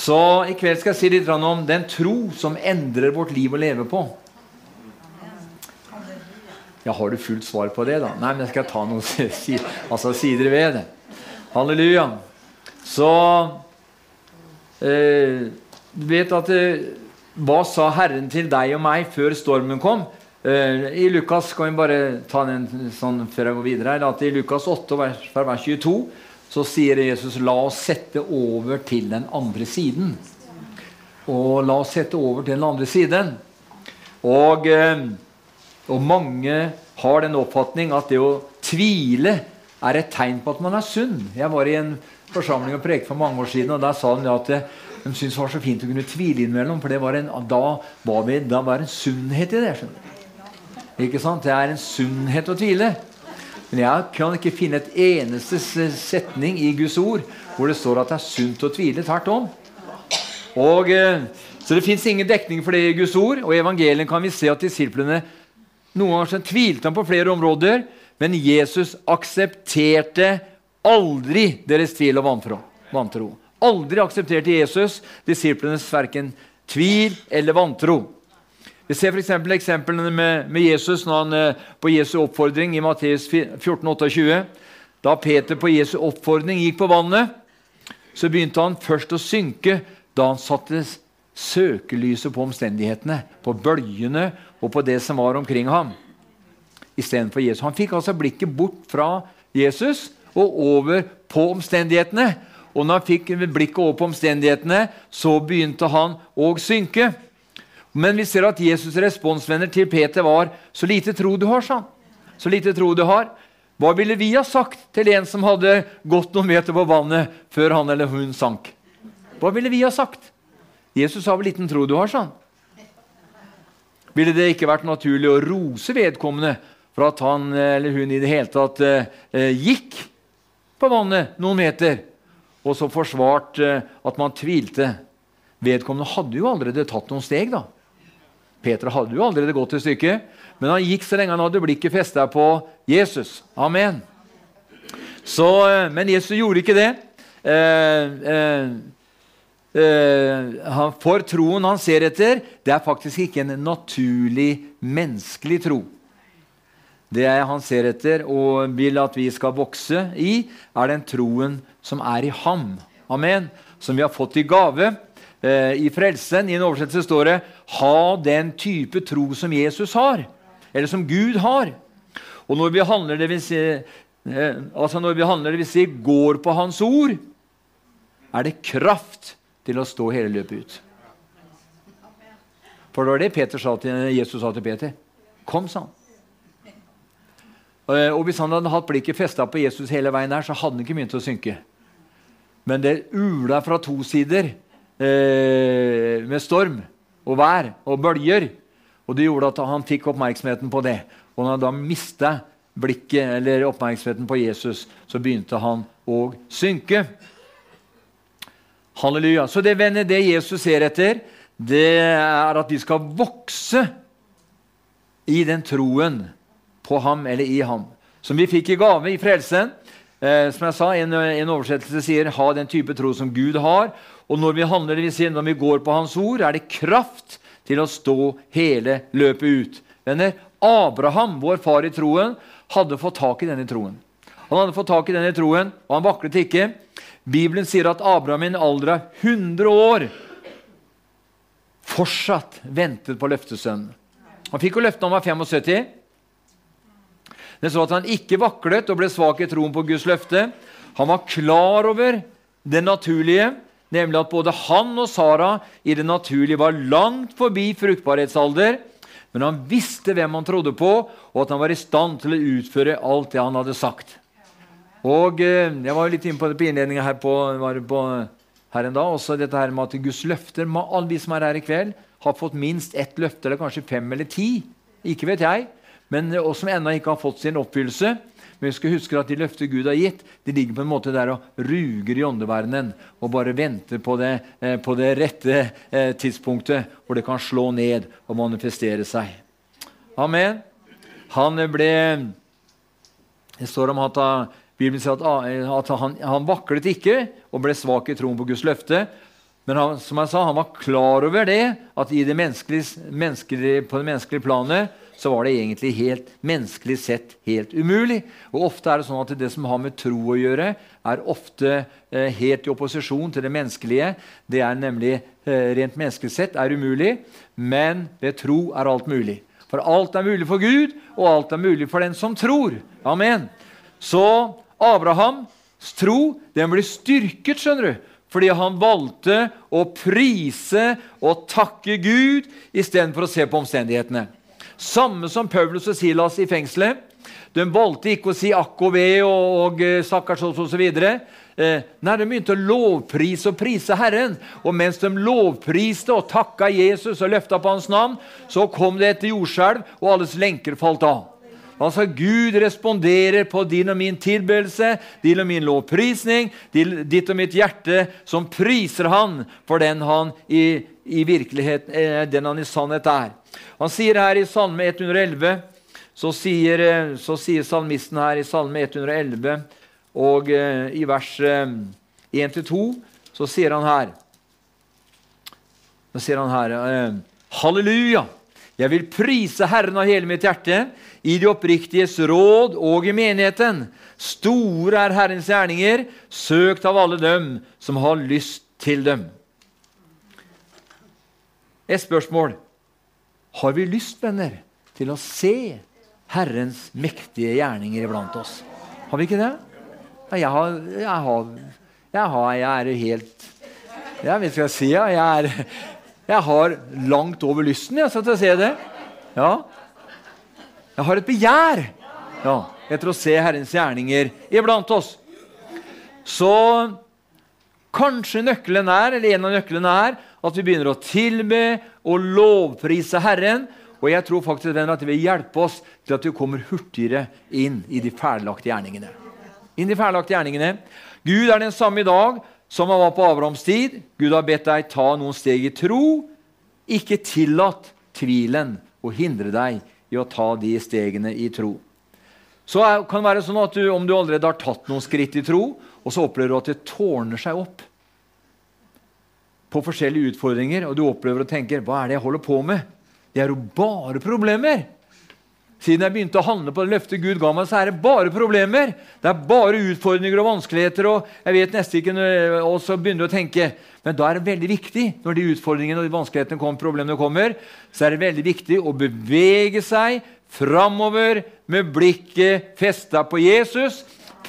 Så i kveld skal jeg si litt om den tro som endrer vårt liv å leve på. Ja, Har du fullt svar på det, da? Nei, men jeg skal ta noen altså, sider ved det. Halleluja. Så eh, Du vet at eh, Hva sa Herren til deg og meg før stormen kom? Eh, I Lukas skal vi bare ta den sånn før jeg går videre her, at i Lukas 8, vers, vers 22, så sier Jesus la oss sette over til den andre siden. Og la oss sette over til den andre siden. Og... Eh, og mange har den oppfatning at det å tvile er et tegn på at man er sunn. Jeg var i en forsamling og prekte for mange år siden, og der sa de at de syntes det var så fint å kunne tvile innimellom. For var en, da, var vi, da var det en sunnhet i det. Ikke sant? Det er en sunnhet å tvile. Men jeg kan ikke finne et eneste setning i Guds ord hvor det står at det er sunt å tvile. Tvert om. Og, eh, så det fins ingen dekning for det i Guds ord. Og i evangeliet kan vi se at disiplene noen ganger tvilte han på flere områder, men Jesus aksepterte aldri deres tvil og vantro. Aldri aksepterte Jesus disiplenes verken tvil eller vantro. Vi ser f.eks. eksemplene med, med, Jesus når han, eh, på Jesu oppfordring i Matteus 14, 28. Da Peter på Jesu oppfordring gikk på vannet, så begynte han først å synke da han satte søkelyset på omstendighetene, på bølgene og på det som var omkring ham. Istedenfor Jesus. Han fikk altså blikket bort fra Jesus og over på omstendighetene. Og når han fikk blikket over på omstendighetene, så begynte han å synke. Men vi ser at Jesus' responsvenner til Peter var 'Så lite tro du har', sa han. Så lite tro du har. Hva ville vi ha sagt til en som hadde gått noen meter på vannet før han eller hun sank? Hva ville vi ha sagt? Jesus har vel liten tro du har, sa han. Ville det ikke vært naturlig å rose vedkommende for at han eller hun i det hele tatt eh, gikk på vannet noen meter, og så forsvart eh, at man tvilte? Vedkommende hadde jo allerede tatt noen steg. da. Peter hadde jo allerede gått et stykke, men han gikk så lenge han hadde blikket festa på Jesus. Amen. Så, eh, men Jesus gjorde ikke det. Eh, eh, Uh, for troen han ser etter, det er faktisk ikke en naturlig menneskelig tro. Det han ser etter og vil at vi skal vokse i, er den troen som er i ham. Amen. Som vi har fått i gave. Uh, I frelsen i en oversettelse står det 'ha den type tro som Jesus har', eller som Gud har. Og når vi handler, det vil si, uh, altså når vi handler, det vil si går på Hans ord, er det kraft til å stå hele løpet ut. For det var det Peter sa til, Jesus sa til Peter. Kom, sa han. Og Hvis han hadde hatt blikket festa på Jesus hele veien her, så hadde han ikke begynt å synke. Men det ula fra to sider eh, med storm og vær og bølger. Og det gjorde at han fikk oppmerksomheten på det. Og når han da mista blikket eller oppmerksomheten på Jesus, så begynte han å synke. Halleluja. Så det, venner, det Jesus ser etter, det er at de skal vokse i den troen på ham eller i ham. Som vi fikk i gave i frelsen. Eh, som jeg sa, En, en oversettelse sier 'ha den type tro som Gud har'. Og når vi handler, det vil si når vi går på Hans ord, er det kraft til å stå hele løpet ut. Venner, Abraham, vår far i troen, hadde fått tak i denne troen. Han hadde fått tak i denne troen, og han vaklet ikke. Bibelen sier at Abraham i en alder av 100 år fortsatt ventet på løftesønnen. Han fikk jo løftet han var 75. Det så at han ikke vaklet og ble svak i troen på Guds løfte. Han var klar over det naturlige, nemlig at både han og Sara i det naturlige var langt forbi fruktbarhetsalder. Men han visste hvem han trodde på, og at han var i stand til å utføre alt det han hadde sagt. Og eh, Jeg var litt inne på det på innledninga her, på, på, her en dag. Også dette her med at Guds løfter Alle de som er her i kveld, har fått minst ett løfte, eller kanskje fem eller ti. Ikke vet jeg. Men, eh, og som ennå ikke har fått sin oppfyllelse. Men vi skal huske at de løfter Gud har gitt, de ligger på en måte der og ruger i åndeverdenen og bare venter på det, eh, på det rette eh, tidspunktet hvor det kan slå ned og manifestere seg. Amen. Han ble Det står om at Bibelen sier at, at han, han, vaklet ikke og ble svak i troen på Guds løfte. Men han, som jeg sa, han var klar over det, at det på det menneskelige planet så var det egentlig helt menneskelig sett helt umulig. Og Ofte er det sånn at det som har med tro å gjøre, er ofte eh, helt i opposisjon til det menneskelige. Det er nemlig eh, rent menneskelig sett er umulig, men ved tro er alt mulig. For alt er mulig for Gud, og alt er mulig for den som tror. Amen. Så Abrahams tro den blir styrket, skjønner du. Fordi han valgte å prise og takke Gud istedenfor å se på omstendighetene. Samme som Paulus og Silas i fengselet. De valgte ikke å si akk og ve og, og eh, stakkars osv. Eh, nei, de begynte å lovprise og prise Herren. Og mens de lovpriste og takka Jesus og løfta på hans navn, så kom det et jordskjelv, og alles lenker falt av. Altså Gud responderer på din og min tilbedelse, din og min lovprisning, ditt og mitt hjerte, som priser Han for den han i, i virkelighet, eh, den han i sannhet er. Han sier her i Salme 111 så sier, eh, så sier salmisten her i Salme 111 og eh, i vers 1-2 så sier han her Så sier han her Halleluja! Jeg vil prise Herren av hele mitt hjerte, i de oppriktiges råd og i menigheten. Store er Herrens gjerninger, søkt av alle dem som har lyst til dem. Et spørsmål. Har vi lyst, venner, til å se Herrens mektige gjerninger iblant oss? Har vi ikke det? Jeg har, jeg har, jeg har jeg er helt Jeg vet hva jeg si. Jeg, er, jeg har langt over lysten jeg, til å se det. Ja. Jeg har et begjær ja, etter å se Herrens gjerninger iblant oss. Så kanskje nøkkelen er, eller en av nøklene er at vi begynner å tilbe og lovprise Herren. Og jeg tror faktisk at det vil hjelpe oss til at vi kommer hurtigere inn i de ferdiglagte gjerningene. Inn i de ferdelagte gjerningene. Gud er den samme i dag som han var på Abrahams tid. Gud har bedt deg ta noen steg i tro. Ikke tillatt tvilen å hindre deg i å ta de stegene i tro. Så kan det være sånn at du, Om du allerede har tatt noen skritt i tro, og så opplever du at det tårner seg opp på forskjellige utfordringer, og du opplever og tenker hva er det jeg holder på med? Det er jo bare problemer. Siden jeg begynte å handle på det løftet Gud ga meg, så er det bare problemer. Det er bare utfordringer og vanskeligheter. Og jeg vet nesten ikke, og så begynner du å tenke Men da er det veldig viktig når de utfordringene og de vanskelighetene kommer, problemene kommer, så er det veldig viktig å bevege seg framover med blikket festa på Jesus.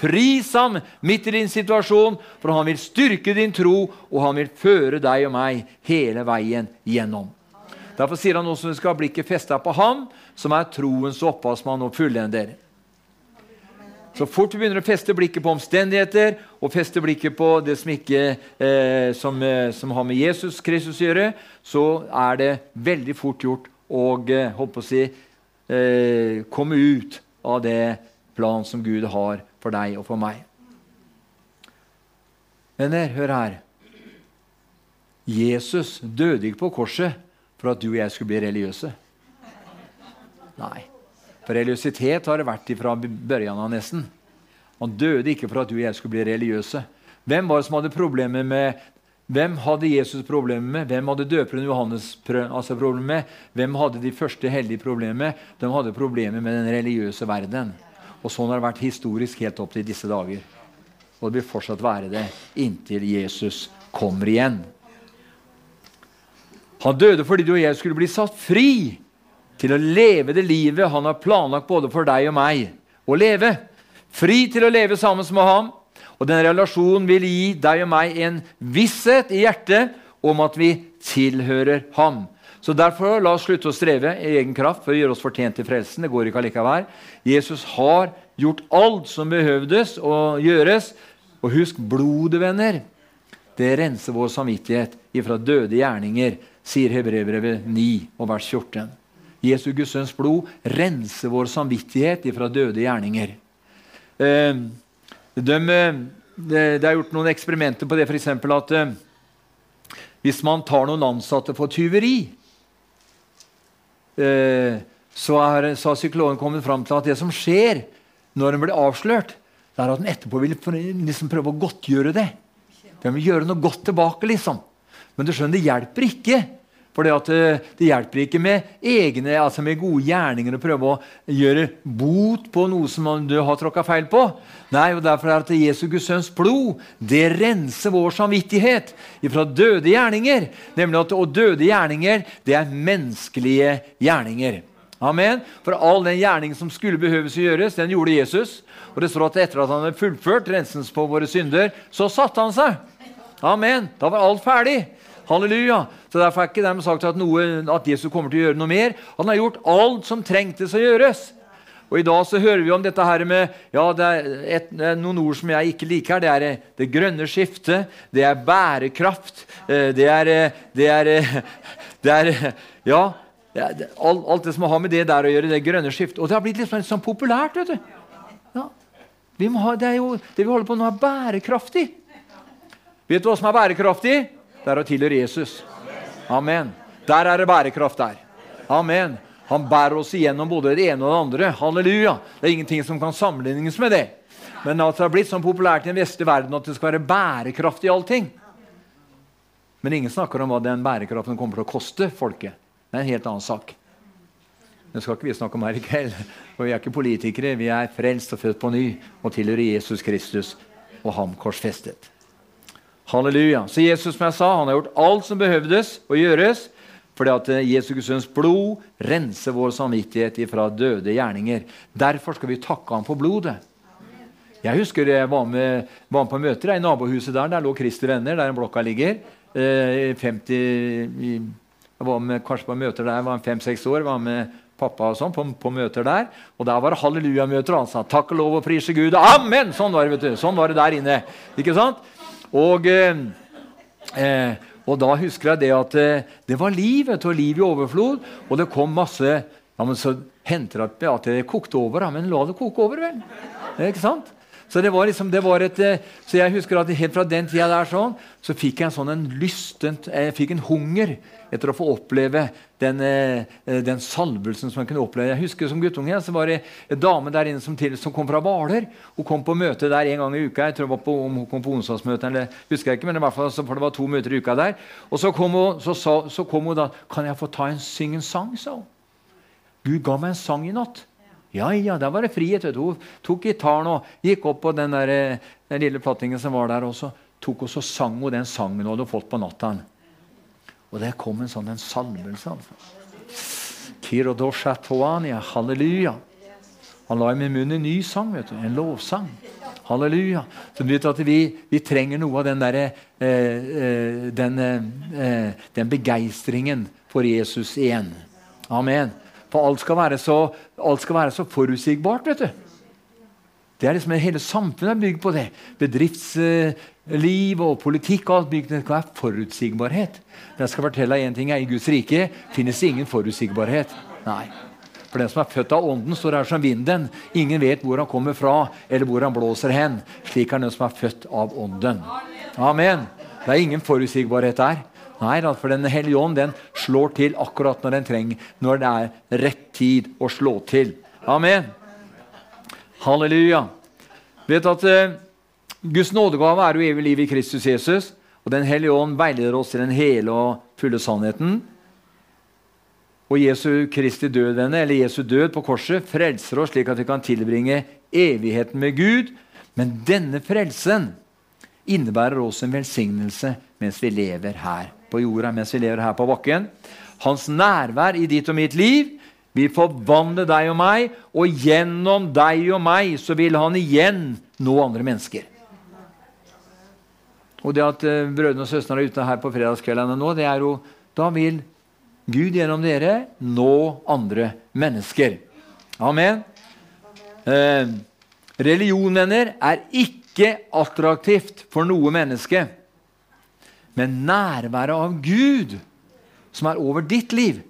Pris ham midt i din situasjon, for han vil styrke din tro, og han vil føre deg og meg hele veien gjennom. Derfor sier han også at vi skal ha blikket festa på ham, som er troens opphavsmann og fullender. Så fort vi begynner å feste blikket på omstendigheter og feste blikket på det som, ikke, eh, som, eh, som har med Jesus Kristus å gjøre, så er det veldig fort gjort å eh, si, eh, komme ut av det plan som Gud har for deg og for meg. Venner, hør her. Jesus døde ikke på korset for at du og jeg skulle bli religiøse. Nei. For religiøsitet har det vært fra børjan av nesten. Han døde ikke for at du og jeg skulle bli religiøse. Hvem var det som hadde problemer med hvem hadde Jesus problemer med? Hvem hadde døperen Johannes altså problemer med? Hvem hadde de første hellige problemer med? De hadde problemer med den religiøse verden. Og Sånn har det vært historisk helt opp til disse dager. Og det vil fortsatt være det inntil Jesus kommer igjen. Han døde fordi du og jeg skulle bli satt fri til å leve det livet han har planlagt både for deg og meg å leve. Fri til å leve sammen med ham. Og den relasjonen vil gi deg og meg en visshet i hjertet om at vi tilhører ham. Så Derfor la oss slutte å streve i egen kraft for å gjøre oss fortjent til frelsen. Det går ikke allikevel. Jesus har gjort alt som behøvdes å gjøres. Og husk blodet, venner. Det renser vår samvittighet ifra døde gjerninger sier Hebrevet 9 og vers 14. Jesu Guds sønns blod renser vår samvittighet ifra døde gjerninger. Eh, de, eh, det, det er gjort noen eksperimenter på det, f.eks. at eh, hvis man tar noen ansatte for tyveri, er, så har psykologen kommet fram til at det som skjer når en blir avslørt, det er at en etterpå vil liksom prøve å godtgjøre det. Den vil gjøre noe godt tilbake. liksom. Men du skjønner, det hjelper ikke. For det, eh, det, hjelper ikke med egne, altså med gode gjerninger å prøve å gjøre bot på noe som du har tråkka feil på. Nei, og Derfor er det at Jesu Guds sønns blod det renser vår samvittighet fra døde gjerninger. Nemlig at, Og døde gjerninger, det er menneskelige gjerninger. Amen. For all den gjerning som skulle behøves å gjøres, den gjorde Jesus. Og det står at etter at han hadde fullført rensens på våre synder, så satte han seg. Amen. Da var alt ferdig. Halleluja. Så Derfor er ikke dermed sagt at, noe, at Jesus kommer til å gjøre noe mer. Han har gjort alt som trengtes å gjøres. Og I dag så hører vi om dette her med ja, det er, et, noen ord som jeg ikke liker. Det er eh, det grønne skiftet, det er bærekraft, det er, det er, det er Ja, det alt, alt, det som har med det der å gjøre, det grønne skiftet. Og det har blitt litt sånn, sånn populært. vet du. Ja. Ha, det, jo, det vi holder på nå, er bærekraftig. Vet du hva som er bærekraftig? Det er å tilhøre Jesus. Amen. Der er det bærekraft der. Amen. Han bærer oss igjennom både det ene og det andre. Halleluja. Det er ingenting som kan sammenlignes med det. Men at det har blitt sånn populært i den vestlige verden at det skal være bærekraft i allting. Men ingen snakker om hva den bærekraften kommer til å koste folket. Det er en helt annen sak. Det skal ikke vi snakke om her i kveld. For vi er ikke politikere. Vi er frelst og født på ny og tilhører Jesus Kristus og ham korsfestet. Halleluja. Så Jesus som jeg sa, han har gjort alt som behøvdes å gjøres fordi at eh, Jesu Guds blod renser vår samvittighet fra døde gjerninger. Derfor skal vi takke ham for blodet. Jeg husker jeg var med, var med på møter i nabohuset der. Der lå Kristi Venner, der blokka ligger. Eh, 50, jeg var med, kanskje på møter der jeg var fem-seks år. var med pappa og sånn på, på, møter der. Og der var det hallelujamøter. Han sa 'takk og lov og prise Gud'. Amen! Sånn var det vet du. Sånn var det der inne. Ikke sant? Og, eh, eh, og da husker jeg det at eh, det var liv, og liv i overflod. Og det kom masse ja, men Så hendte det at det kokte over. Ja, men la det koke over, vel. Ikke sant? Så det var liksom, det var et, eh, så jeg husker at helt fra den tida der sånn, så fikk jeg en sånn en lystent, jeg fikk en hunger etter å få oppleve den, eh, den salvelsen som jeg kunne oppleve. Jeg husker Som guttunge så var det en dame der inne som, til, som kom fra Hvaler. Hun kom på møte der en gang i uka. Jeg tror det var på, om hun kom på onsdagsmøte, eller husker jeg ikke, men i hvert fall, for det var to møter i uka der. Og så kom hun, så, så, så kom hun da 'Kan jeg få ta en, synge en sang?' sa hun. Gud ga meg en sang i natt. Ja, ja, der var det frihet. vet du. Hun tok gitaren og gikk opp på den, der, eh, den lille plattingen som var der, og så tok hun så sang hun den sangen hun hadde fått på natta. Og der kom en sånn en salvelse. Halleluja. Han la i min munn en ny sang, vet du, en lovsang. Halleluja. Så du vet at Vi, vi trenger noe av den, der, eh, eh, den, eh, den begeistringen for Jesus igjen. Amen. For alt skal være så, skal være så forutsigbart. vet du. Det er liksom Hele samfunnet er bygd på det. Bedriftsliv og politikk og alt bygd det være forutsigbarhet. Men jeg skal fortelle deg en ting. I Guds rike finnes det ingen forutsigbarhet. Nei. For den som er født av Ånden, står her som vinden. Ingen vet hvor han kommer fra, eller hvor han blåser hen. Slik er den som er født av Ånden. Amen. Det er ingen forutsigbarhet der. Nei, for Den hellige ånd den slår til akkurat når den trenger, når det er rett tid å slå til. Amen. Halleluja. Vet at uh, Guds nådegave er jo evig liv i Kristus Jesus. Og Den hellige ånd veileder oss til den hele og fulle sannheten. Og Jesu Kristi død, denne, eller Jesu død på korset frelser oss slik at vi kan tilbringe evigheten med Gud. Men denne frelsen innebærer også en velsignelse mens vi lever her på jorda mens vi lever her på bakken. Hans nærvær i ditt og mitt liv vil forvandle deg og meg, og gjennom deg og meg så vil han igjen nå andre mennesker. Og det at uh, brødrene og søstrene er ute her på fredagskveldene nå, det er jo Da vil Gud gjennom dere nå andre mennesker. Amen. Eh, religion, venner, er ikke attraktivt for noe menneske men nærværet av Gud som er over ditt liv.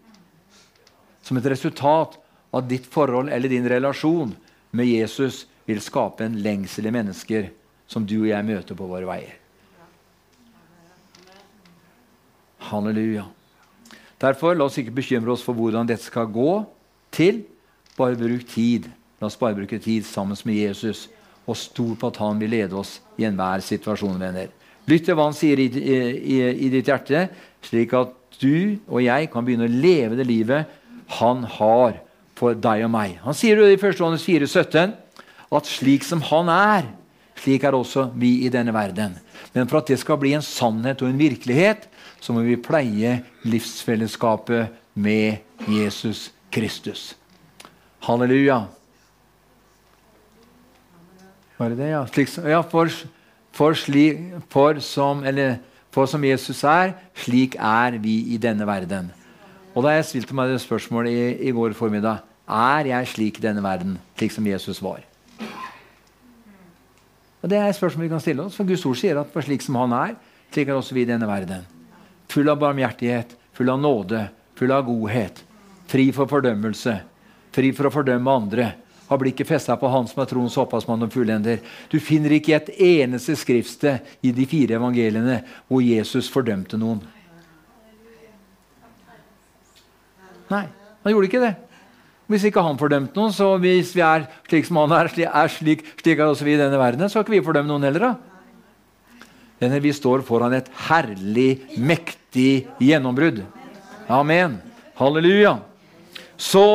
Som et resultat av ditt forhold eller din relasjon med Jesus vil skape en lengsel i mennesker som du og jeg møter på våre veier. Halleluja. Derfor, la oss ikke bekymre oss for hvordan dette skal gå til. Bare bruk tid. La oss bare bruke tid sammen med Jesus og stol på at han vil lede oss i enhver situasjon. venner. Lytt til hva han sier i, i, i, ditt hjerte, slik at du og jeg kan begynne å leve det livet han har for deg og meg. Han sier i 1. Johannes 4, 17, at slik som han er, slik er også vi i denne verden. Men for at det skal bli en sannhet og en virkelighet, så må vi pleie livsfellesskapet med Jesus Kristus. Halleluja. Var det det, ja? Slik, ja for, for, sli, for, som, eller, for, som, Jesus er, slik er vi i denne verden. Og da jeg stilte meg det spørsmålet i, i går formiddag Er jeg slik i denne verden, slik som Jesus var? Og Det er et spørsmål vi kan stille oss, for Guds ord sier at for slik som han er, slik er også vi i denne verden. Full av barmhjertighet, full av nåde, full av godhet. Fri for fordømmelse, fri for å fordømme andre har blikket festa på Han som er troens opphavsmann og fullender. Du finner ikke et eneste skriftsted i de fire evangeliene hvor Jesus fordømte noen. Nei, han gjorde ikke det. Hvis ikke han fordømte noen, så hvis vi er slik som han er, er slik, slik er også vi i denne verden, så har ikke vi fordømt noen heller. da. Denne, vi står foran et herlig, mektig gjennombrudd. Amen. Halleluja. Så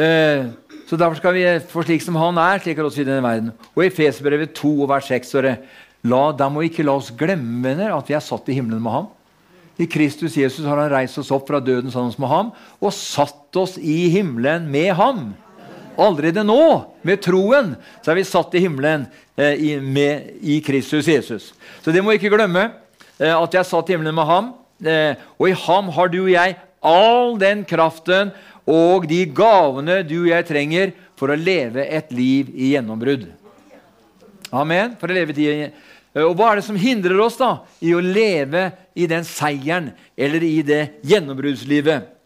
Eh, så Derfor skal vi få slik som han er, slik er også i denne verden. Og I Efesbrevet 2, vers 6 står det la, Da må ikke la oss glemme venner, at vi er satt i himmelen med ham. I Kristus Jesus har han reist oss opp fra døden sammen med ham og satt oss i himmelen med ham. Allerede nå, med troen, så er vi satt i himmelen eh, i, med, i, Kristus Jesus. Så det må vi ikke glemme, eh, at jeg er satt i himmelen med ham. Eh, og i ham har du og jeg all den kraften og de gavene du og jeg trenger for å leve et liv i gjennombrudd. Amen. For å leve et. Og Hva er det som hindrer oss da i å leve i den seieren eller i det gjennombruddslivet?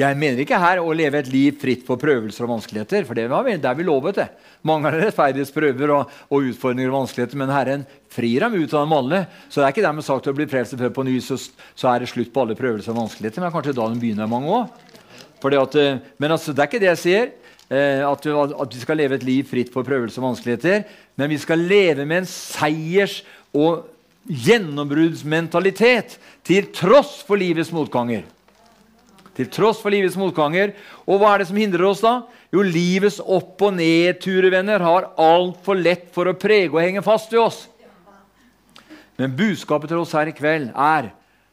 Jeg mener ikke her å leve et liv fritt for prøvelser og vanskeligheter. for det er vi lovet det. Mange har rettferdighetsprøver og, og, utfordringer og vanskeligheter, men Herren frir dem ut av dem alle. Så det er ikke dermed sagt å bli frelst før på ny, så, så, er det slutt på alle prøvelser og vanskeligheter. Men kanskje da den begynner mange òg. Eh, men altså, det er ikke det jeg sier. Eh, at, at, vi skal leve et liv fritt for prøvelser og vanskeligheter. Men vi skal leve med en seiers- og gjennombruddsmentalitet til tross for livets motganger. Til tross for livets motganger. Og hva er det som hindrer oss, da? Jo, livets opp- og nedturer, venner, har altfor lett for å prege og henge fast ved oss. Men budskapet til oss her i kveld er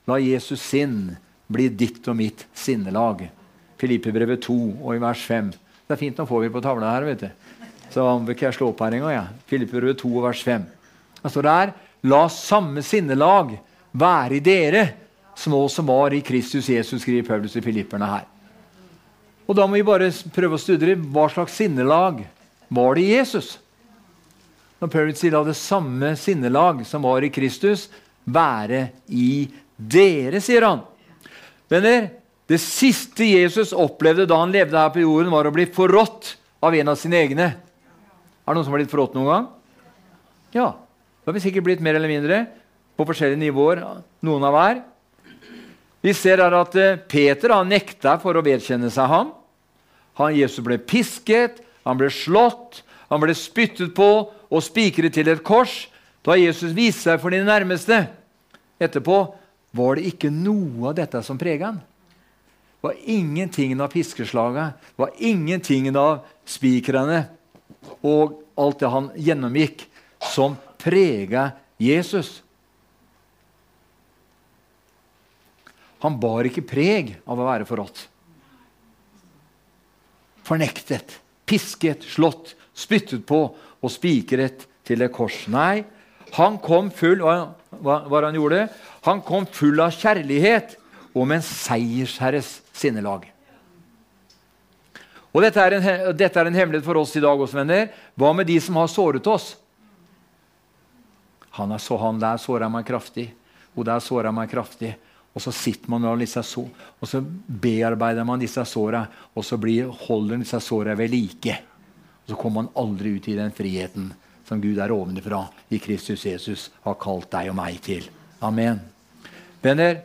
la Jesus sinn bli ditt og mitt sinnelag. Filippebrevet 2 og i vers 5. Det er fint, nå får vi på tavla her. vet du. Så bør ikke jeg slå opp her engang. Ja. Filippebrevet 2 og vers 5. Det står der La samme sinnelag være i dere små som var i Kristus Jesus, skriver Paulus i Filipperne her. Og Da må vi bare prøve å studere hva slags sinnelag var det i Jesus. Når Paulus sier la det samme sinnelag som var i Kristus, være i dere, sier han. Venner, det siste Jesus opplevde da han levde her på jorden, var å bli forrådt av en av sine egne. Er det noen som har blitt forrådt noen gang? Ja. Da har vi sikkert blitt mer eller mindre på forskjellige nivåer, noen av hver. Vi ser her at eh, Peter han nekta for å vedkjenne seg ham. Han, Jesus ble pisket, han ble slått, han ble spyttet på og spikret til et kors. Da Jesus viste seg for de nærmeste etterpå, var det ikke noe av dette som prega han. Det var ingenting av piskeslaget, det var ingenting av spikrene og alt det han gjennomgikk, som prega Jesus. Han bar ikke preg av å være forrådt. Fornektet, pisket, slått, spyttet på og spikret til et kors. Nei, han kom full hva, hva han gjorde? Han kom full av kjærlighet og med en seiersherres sinnelag. Og dette er, en, dette er en hemmelighet for oss i dag også, venner. Hva med de som har såret oss? Han, er så, han der såra meg kraftig. Hun der såra meg kraftig. Og så sitter man med disse så, og så bearbeider man disse såra, og så blir, holder disse såra ved like. Og så kommer man aldri ut i den friheten som Gud er ovenfra i Kristus Jesus har kalt deg og meg til. Amen. Venner,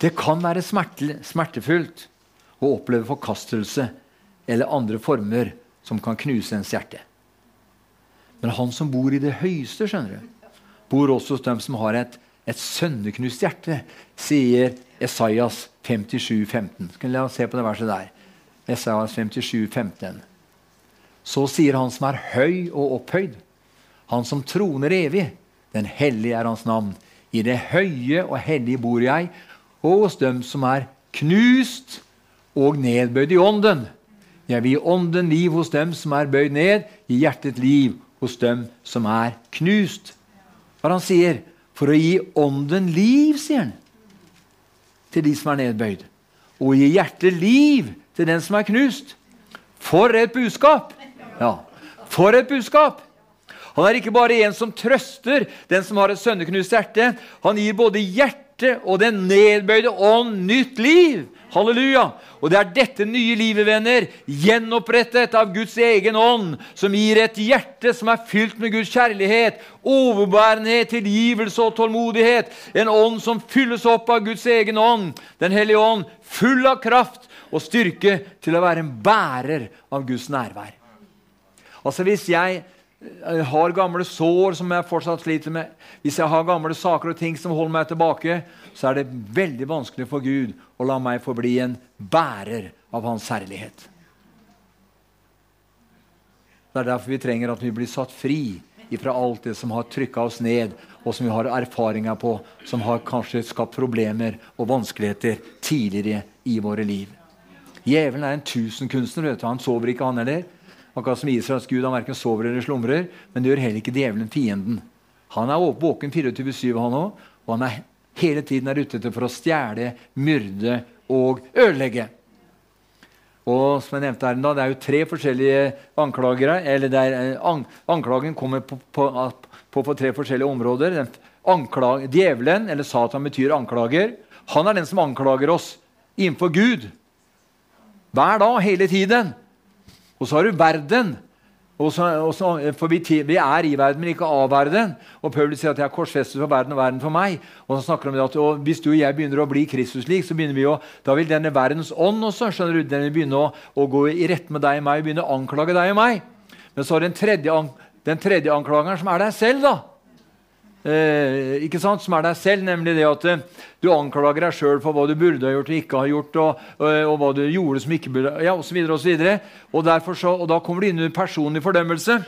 det kan være smertefullt å oppleve forkastelse eller andre former som kan knuse ens hjerte. Men han som bor i det høyeste, skjønner du, bor også hos dem som har et, et sønneknust hjerte, sier Esaias 57, 15. Skal la oss se på det verset der. Esaias 57, 15. Så sier han som er høy og opphøyd, han som troner evig, den hellige er hans navn. I det høye og hellige bor jeg, og hos dem som er knust og nedbøyd i ånden. Jeg vil gi ånden liv hos dem som er bøyd ned, i hjertet liv hos dem som er knust. Hva han sier? For å gi ånden liv, sier han, til de som er nedbøyd. Og gi hjertet liv til den som er knust. For et budskap! Ja, for et budskap! Han er ikke bare en som trøster den som har et sønneknust hjerte. Han gir både hjertet og den nedbøyde ånd nytt liv. Halleluja! Og det er dette nye livet, venner, gjenopprettet av Guds egen ånd, som gir et hjerte som er fylt med Guds kjærlighet, overbærenhet, tilgivelse og tålmodighet. En ånd som fylles opp av Guds egen ånd, Den hellige ånd, full av kraft og styrke til å være en bærer av Guds nærvær. Altså Hvis jeg jeg har gamle sår som jeg fortsatt sliter med, hvis jeg har gamle saker og ting som holder meg tilbake, så er det veldig vanskelig for Gud å la meg få bli en bærer av Hans herlighet. Det er derfor vi trenger at vi blir satt fri fra alt det som har trykka oss ned, og som vi har erfaringer på, som har kanskje skapt problemer og vanskeligheter tidligere i våre liv. Djevelen er en tusenkunstner. Han sover ikke, han heller. Akkurat som Israels Gud, han verken sover eller slumrer. Men det gjør heller ikke djevelen, fienden. Han er våken 24-7, han òg. Og han er hele tiden er ute for å stjele, myrde og ødelegge. Og som jeg nevnte her, Det er jo tre forskjellige anklagere. eller er, eh, an, Anklagen kommer på, på, på, på, tre forskjellige områder. Anklag, djevelen, eller Satan, betyr anklager. Han er den som anklager oss innenfor Gud. Hver dag, hele tiden. Og så har du verden. Og så, og så, for vi, vi, er i verden, men ikke av verden. Og Paulus sier at jeg er korsfestet for verden og verden for meg. Og så snakker om det at Hvis du og jeg begynner å bli Kristus-lik, så begynner vi å, da vil denne verdens ånd også skjønner du, den vil begynne å, å, gå i rette med deg og meg, begynne å anklage deg og meg. Men så har den tredje, den tredje anklageren, som er deg selv. da. Eh? Som er deg selv, nemlig det at eh, du anklager deg sjøl for hva du burde ha gjort og ikke har gjort, og, og, eh, og hva du gjorde som ikke burde ja, osv. Og, så videre, og, så så, og da kommer du inn under personlig fordømmelse.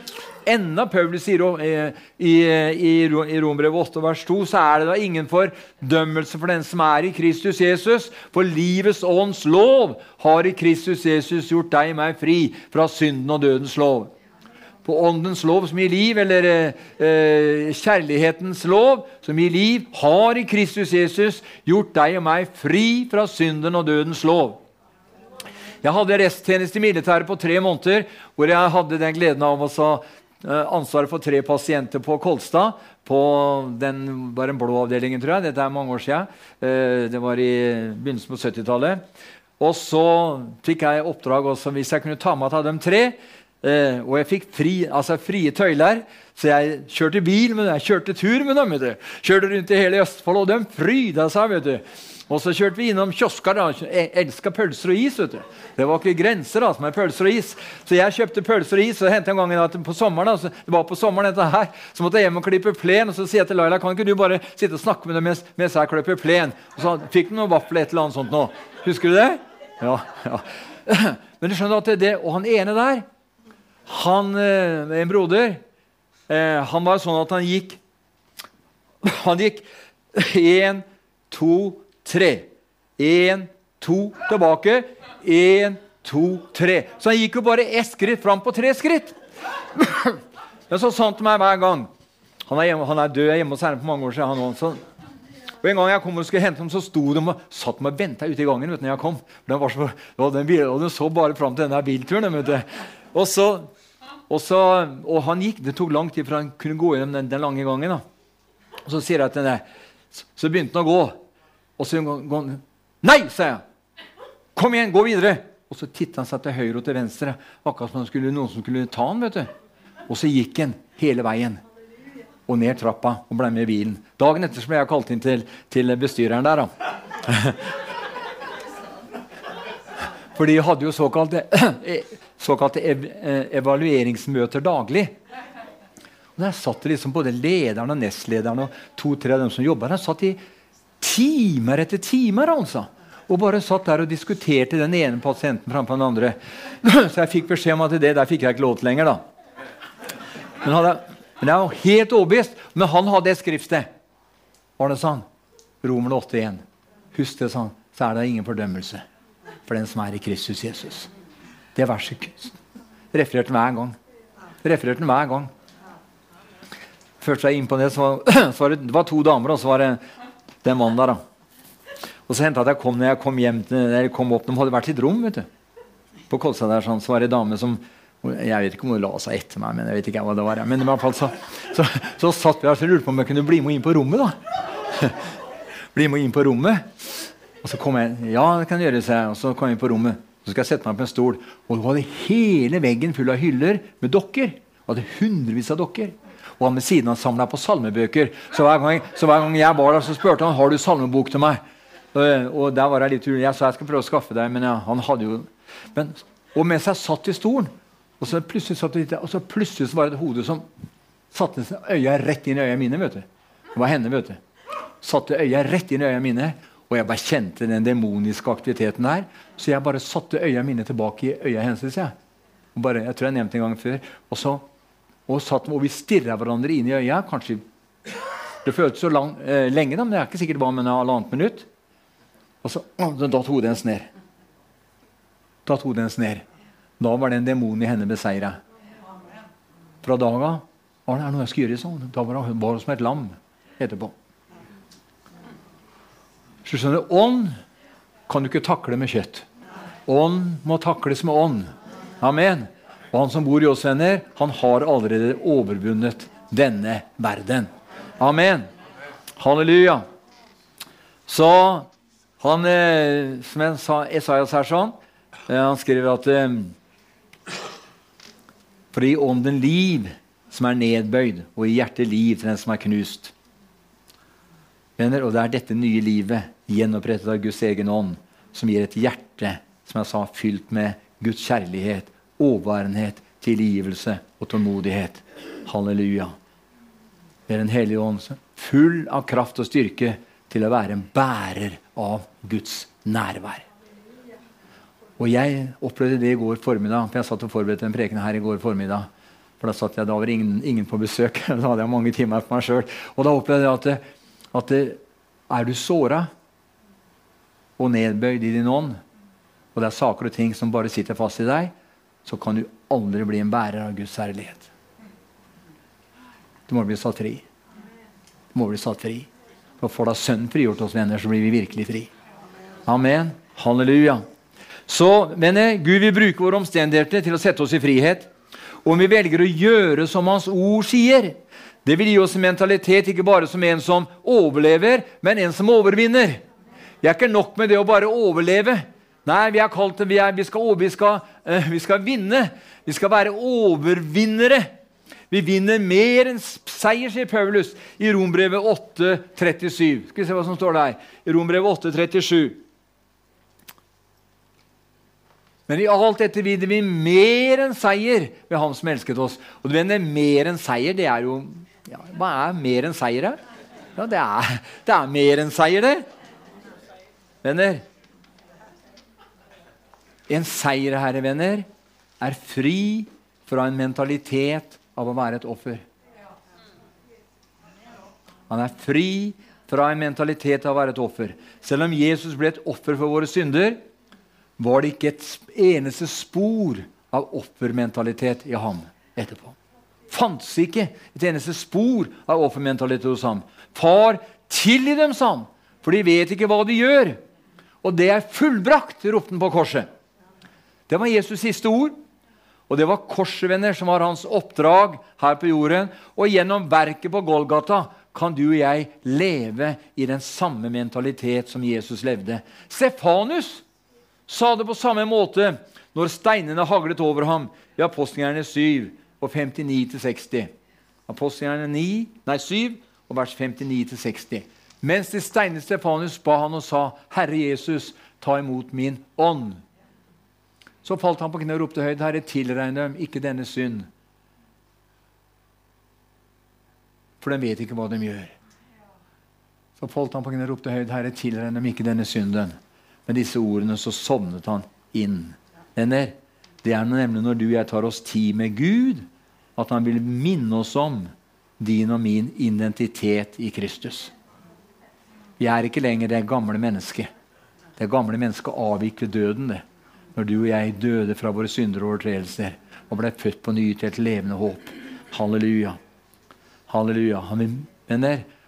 Enda Paulus sier eh, i, i, i Rombrevet 8, vers 2, så er det da ingen fordømmelse for den som er i Kristus Jesus. For livets ånds lov har i Kristus Jesus gjort deg og meg fri fra synden og dødens lov på åndens lov som gir liv, eller eh, eh, kjærlighetens lov som gir liv, har i Kristus Jesus gjort deg og meg fri fra synden og dødens lov. Jeg hadde resttjeneste i militæret på tre måneder, hvor jeg hadde den gleden av å ha eh, ansvaret for tre pasienter på Kolstad. På den var en blå avdelingen, tror jeg. Dette er mange år siden. Eh, det var i begynnelsen på 70-tallet. Og så fikk jeg oppdrag også, hvis jeg kunne ta med av dem tre, Eh, og jeg fikk fri, altså frie tøyler, så jeg kjørte bil med dem. Jeg kjørte tur med dem. vet du. Kjørte rundt i hele Østfold, og de fryda seg. vet du. Og så kjørte vi innom kiosker. Jeg elska pølser og is. vet du. Det var ikke grenser da, med pølser og is. Så jeg kjøpte pølser og is. og hendte en gang at på sommeren, altså, det var på sommeren dette her, så måtte jeg hjem og klippe plen. Og så sier jeg til Laila kan ikke du bare sitte og snakke med dem mens, mens jeg klipper plen. Og så fikk de noen vafler et eller annet sånt nå. Husker du det? Ja, ja. Men du skjønner at det, Og han ene der han, eh, En broder eh, han var sånn at han gikk Han gikk én, to, tre. Én, to, tilbake. Én, to, tre. Så han gikk jo bare ett skritt fram på tre skritt. Men så sa han til meg hver gang Han er, hjemme, han er død hjemme hos Herren for mange år siden. han også. Og En gang jeg kom og skulle hente dem, så sto de og satt meg og venta ute i gangen. vet du, når jeg kom. Den var så, den, de så bare fram til denne bilturen. vet du. Og så og, så, og han gikk, Det tok lang tid før han kunne gå gjennom den, den lange gangen. Da. Og Så sier jeg til henne, så begynte han å gå. Og så går han Nei, sa jeg! Kom igjen, gå videre! Og så titta han seg til høyre og til venstre, akkurat som skulle, noen som skulle ta han, vet du. Og så gikk han hele veien og ned trappa og ble med i bilen. Dagen etter ble jeg kalt inn til, til bestyreren der. da. For de hadde jo såkalt såkalte ev eh, evalueringsmøter daglig. Og Der satt liksom både lederen og nestlederen og to-tre av dem som jobba der. satt i timer etter timer altså. og bare satt der og diskuterte den ene pasienten framfor den andre. Så jeg fikk beskjed om at det der fikk jeg ikke lov til lenger. da. Men, hadde, men jeg var helt overbevist. Men han hadde et skriftsted. Arne sa han. Romerne 8,1. Husk det, sa han. Så er det ingen fordømmelse for den som er i Kristus Jesus. Det verset refererte hver gang. Refererte hver gang. Først jeg inn på det, så var, så var det, det, var to damer, og så var det den mannen der. da. Og så hendte det at jeg kom når jeg kom hjem til, jeg kom opp, De hadde vært i et rom. vet du. På Kolstad der sånn, så var det en dame som Jeg vet ikke om hun la seg etter meg, men jeg vet ikke hva det var. Men i hvert fall så, så, så satt vi der og lurte på om jeg kunne bli med inn på rommet. da. bli med inn på rommet. Og så kom jeg. Ja, det kan gjøre, seg. Og så kom jeg inn på rommet. Så skal jeg sette meg på en stol. Og hun hadde hele veggen full av hyller med dokker. Hun hadde hundrevis av dokker. Og han ved siden av samla på salmebøker. Så hver, gang, så hver, gang, jeg var der, så spurte han har du salmebok til meg. Og, og der var Jeg litt urolig. Jeg sa jeg skal prøve å skaffe deg, men ja, han hadde jo men, Og mens jeg satt i stolen, og så plutselig, satt litt, og så plutselig var det et hode som satte øya rett inn i øya mine. vet du. Det var henne. vet du. Satte øya rett inn i øya mine. Og jeg bare kjente den demoniske aktiviteten der. Så jeg bare satte øya mine tilbake i øya hennes. Jeg. Bare, jeg tror jeg nevnte en gang før. Og så og, satt, og vi stirra hverandre inn i øya. kanskje Det føltes så lang, eh, lenge, da, men det er ikke sikkert det var med halvannet minutt. Og så datt hodet hennes ned. Datt hodet hennes ned. Da var den demonen i henne beseira. Fra da av var det noe jeg skulle gjøre sånn. Da var hun som et lam etterpå. Så skjønner du, Ånd kan du ikke takle med kjøtt. Ånd må takles med ånd. Amen. Og han som bor i oss, venner, han har allerede overvunnet denne verden. Amen. Halleluja. Så han, eh, som jeg sa, Esaias her sånn, eh, han skriver at eh, For i ånden liv som er nedbøyd, og i hjertet liv til den som er knust. Venner, og det er dette nye livet, gjenopprettet av Guds egen ånd, som gir et hjerte som jeg sa, fylt med Guds kjærlighet overværenhet, tilgivelse og tålmodighet. Halleluja. Det er Den hellige ånd full av kraft og styrke til å være en bærer av Guds nærvær. Og Jeg opplevde det i går formiddag, for jeg satt og forberedte en preken her i går formiddag. For Da satt jeg, da var ingen, ingen på besøk. Da hadde jeg mange timer for meg sjøl. Og da opplevde jeg at, at er du såra og nedbøyd i din ånd, og det er saker og ting som bare sitter fast i deg, så kan du aldri bli en bærer av Guds herlighet. Du må bli satt fri. Du må bli satt fri. For får da Sønnen frigjort oss, venner, så blir vi virkelig fri. Amen. Halleluja. Så, venner, Gud vil bruke våre omstendigheter til å sette oss i frihet. Og Om vi velger å gjøre som Hans ord sier, det vil gi oss en mentalitet ikke bare som en som overlever, men en som overvinner. Det er ikke nok med det å bare overleve. Nei, vi er kalt vi, vi, skal, vi, skal, uh, vi skal vinne. Vi skal være overvinnere. Vi vinner mer enn seier, sier Paulus i Rombrevet 8,37. Skal vi se hva som står der. I Rombrevet 8,37. Men i alt dette vinner vi mer enn seier ved Han som elsket oss. Og du vet, mer enn seier, det er jo ja, Hva er mer enn seier, da? Ja, det er, det er mer enn seier, det. Venner, en seier, herre venner, er fri fra en mentalitet av å være et offer. Han er fri fra en mentalitet av å være et offer. Selv om Jesus ble et offer for våre synder, var det ikke et eneste spor av offermentalitet i ham etterpå. Fantes ikke et eneste spor av offermentalitet hos ham. Far, tilgi dem, sa han, for de vet ikke hva de gjør. Og det er fullbrakt, ropte han på korset. Det var Jesus' siste ord. Og det var korsvenner som var hans oppdrag her på jorden. Og gjennom verket på Golgata kan du og jeg leve i den samme mentalitet som Jesus levde. Stefanus sa det på samme måte når steinene haglet over ham i Apostelgjerne 7 og 59-60. Apostlingerne 7 og vers 59-60. Mens de steinet Stefanus, ba han og sa, 'Herre Jesus, ta imot min ånd.' Så falt han på kne og ropte høyt, Herre, tilregn dem ikke denne synd. For de vet ikke hva de gjør. Så falt han på kne og ropte høyt, Herre, tilregn dem ikke denne synden. Med disse ordene så sovnet han inn. Venner, det er nemlig når du og jeg tar oss tid med Gud, at han vil minne oss om din og min identitet i Kristus. Vi er ikke lenger det gamle mennesket. Det gamle mennesket avviklet døden. det når du og jeg døde fra våre synder og overtredelser og ble født på ny til et levende håp. Halleluja. Halleluja. Han